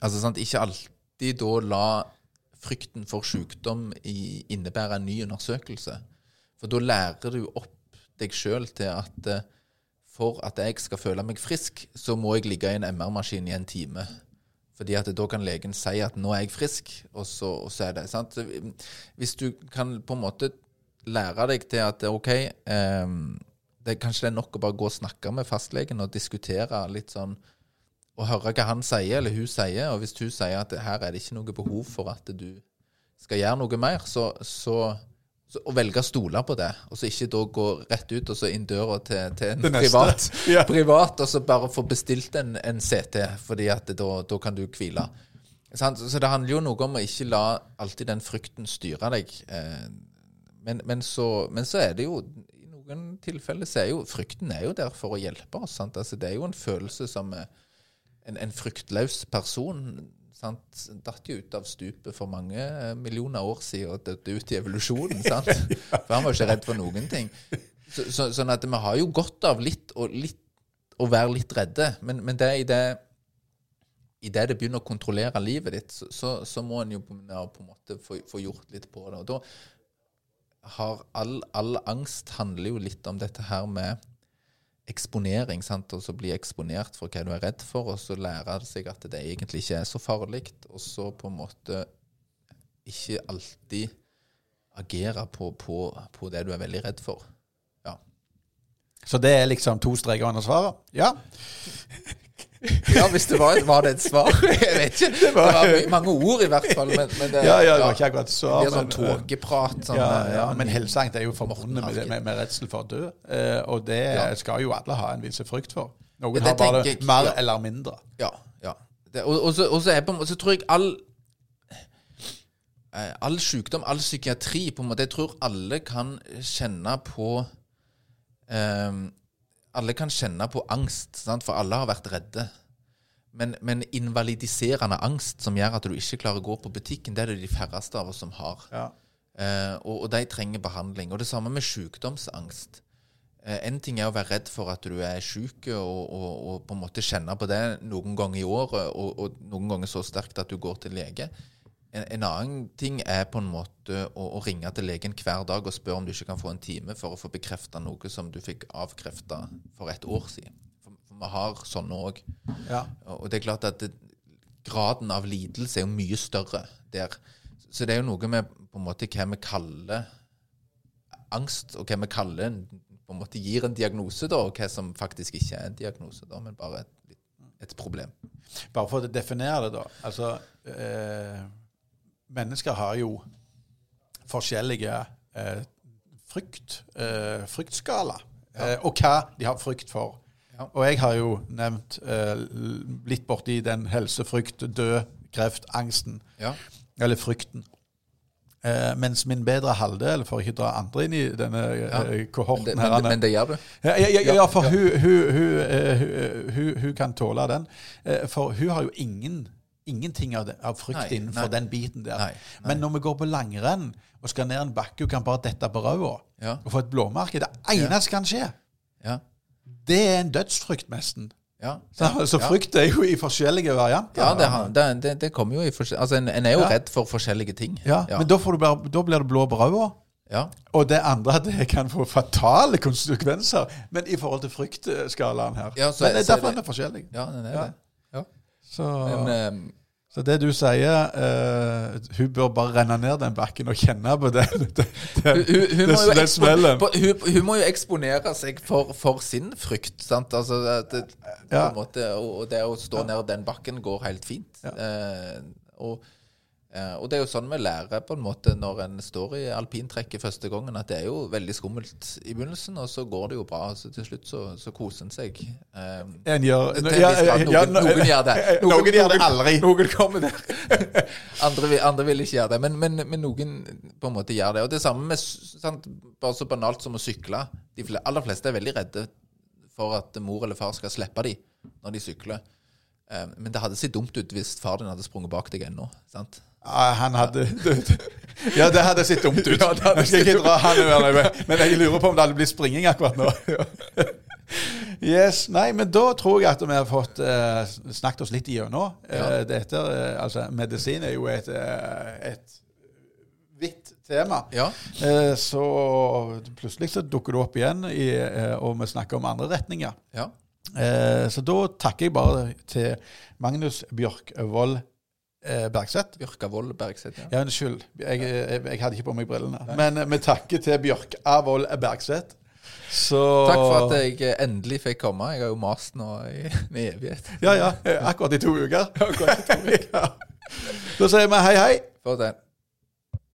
Altså sant, ikke alltid da la frykten for sykdom i, innebærer en ny undersøkelse. For da lærer du opp deg sjøl til at eh, for at jeg skal føle meg frisk, så må jeg ligge i en MR-maskin i en time. Fordi at da kan legen si at 'nå er jeg frisk', og så, og så er det. sant? Hvis du kan på en måte lære deg til at OK eh, det, Kanskje det er nok å bare gå og snakke med fastlegen og diskutere litt sånn Og høre hva han sier, eller hun sier. Og hvis hun sier at her er det ikke noe behov for at du skal gjøre noe mer, så, så, så å velge å stole på det, og så ikke da gå rett ut og så inn døra til, til en privat, [LAUGHS] Ja. privat, og så bare få bestilt en, en CT, fordi at det, da, da kan du hvile. Så det handler jo noe om å ikke la alltid den frykten styre deg. Eh, Men, men, så, men så er det jo I noen tilfeller så er jo frykten er jo der for å hjelpe oss. Sant? Altså, det er jo en følelse som eh, en, en fryktløs person sant? datt jo ut av stupet for mange eh, millioner år siden og døde ut i evolusjonen. Sant? [LAUGHS] For han var ikke redd for noen ting. Så, så, sånn at vi har jo godt av litt, og litt å være litt redde, men, men det i det i det det begynner å kontrollere livet ditt, så, så, så må en jo på en måte få, få gjort litt på det. Og da har all, all angst handler jo litt om dette her med eksponering. sant? Og så bli eksponert for hva du er redd for, og så lære seg at det egentlig ikke er så farlig. Og så på en måte ikke alltid agere på, på, på det du er veldig redd for. Ja. Så det er liksom to streker under svaret? Ja. Ja, hvis det var, var det et svar. [LAUGHS] Jeg vet ikke. Det var, mange ord, i hvert fall. Men, men det, Ja, ja, det var ikke akkurat svar. Det blir sånn men, eh, tåkeprat. Sånn, Ja, eh, ja, men helseangst er jo forbundet med, med, med redsel for å dø. Eh, og det skal jo alle ha en viss frykt for. Noen Ja, har bare jeg, mer ja. eller mindre. Ja. ja. Og, og, så, og så, på, så tror jeg all All sykdom, all psykiatri på en måte, Jeg tror alle kan kjenne på ehm, Alle kan kjenne på angst, sant? for alle har vært redde. Men, men invalidiserende angst som gjør at du ikke klarer å gå på butikken, det er det de færreste av oss som har. Ja. Eh, og, og de trenger behandling. Og det samme med sykdomsangst. Eh, en ting er å være redd for at du er syk, og, og, og på en måte kjenne på det noen ganger i året, og, noen ganger så sterkt at du går til lege. En, en annen ting er på en måte å, å ringe til legen hver dag og spørre om du ikke kan få en time for å få bekrefta noe som du fikk avkrefta for et år siden. For, for vi har sånne òg. Ja. Og det er klart at det, graden av lidelse er jo mye større der. Så det er jo noe med på en måte hva vi kaller angst, og hva vi kaller på en måte gir en diagnose, da, og hva som faktisk ikke er en diagnose, da, men bare et, et problem. Bare for å definere det, da. Altså eh, Mennesker har jo forskjellige eh, frykt, eh, fryktskala. Eh, og hva de har frykt for. Ja. Og jeg har jo nevnt eh, litt borti den helsefrykt, død, kreft, angsten. Ja. Eller frykten. Eh, mens min bedre halvdel, for ikke å dra andre inn i denne Ja. eh, Men, kohorten det, her, men, men det gjør du. Ja, ja, ja, ja, Ja, for ja. Hun, eh, hun, hun, hun kan tåle den. Eh, For hun har jo ingen, ingenting av, det, av frykt Nei, innenfor nei. den biten der. Nei. Men når vi går på langrenn og skal ned en bakke, og kan bare dette på ræva Ja. og få et blåmerke. Det eneste ja. kan skje, Ja. det er en dødsfrykt, nesten. Ja. Så, så frykt er jo i forskjellige varianter. Ja, det, det, det, det kommer jo i forskjellige Altså, en, en er jo redd for forskjellige ting. Ja, Men da, får du da blir det blå på ræva. Ja. Og det andre det kan få fatale konsekvenser. Men i forhold til fryktskalaen her. Ja, så- men det er er derfor den er forskjellig. ja, den er det. Ja. Så, Men, eh, så det du sier uh, Hun bør bare renne ned den bakken og kjenne på den, den, den, hun, hun, jo den smellen. hun, hun må jo eksponere seg for, for sin frykt. Sant? Altså, det, det, på Ja. måte, og, det å stå ned den bakken går helt fint. Ja. Uh, og, og det er jo sånn vi lærer på en måte når en står i alpintrekket første gangen, at det er jo veldig skummelt i begynnelsen, og så går det jo bra. Så til slutt så, så koser en seg. Um, En gjør, ja, ja, ja, [LAUGHS] Noen- noen gjør det. Noen, gjør det aldri. Noen kommer der. [LAUGHS] andre, andre vil ikke gjøre det. Men, men, men noen på en måte gjør det. Og det samme med sant, bare så banalt som å sykle. De aller fleste er veldig redde for at mor eller far skal slippe dem når de sykler. Um, Men det hadde sett dumt ut hvis far din hadde sprunget bak deg ennå. sant? Han hadde [LAUGHS] Ja, det hadde sett dumt ut. Ja, Jeg skal ikke dra han over men jeg lurer på om det hadde blitt springing akkurat nå. [LAUGHS] Yes, Nei, men da tror jeg at vi har fått eh, snakket oss litt igjennom. Eh, Ja. dette, eh, altså, medisin er jo et, eh, et vidt tema. Ja. Eh, så plutselig så dukker det opp igjen, i, og vi snakker om andre retninger. ja. Eh, så da takker jeg bare til Magnus Bjørkvold eh, Bergseth. Bjørkavold Bergseth. Ja. Ja, unnskyld. Jeg, jeg, jeg hadde ikke på meg brillene. Men med takke til Bjørk Avold Bergseth. Så Takk for at jeg eh, endelig fikk komme. Jeg har jo mast nå i, en evighet. Ja, ja. Akkurat i to uker. Akkurat i to uker. [LAUGHS] ja. Da sier vi hei, hei. For det.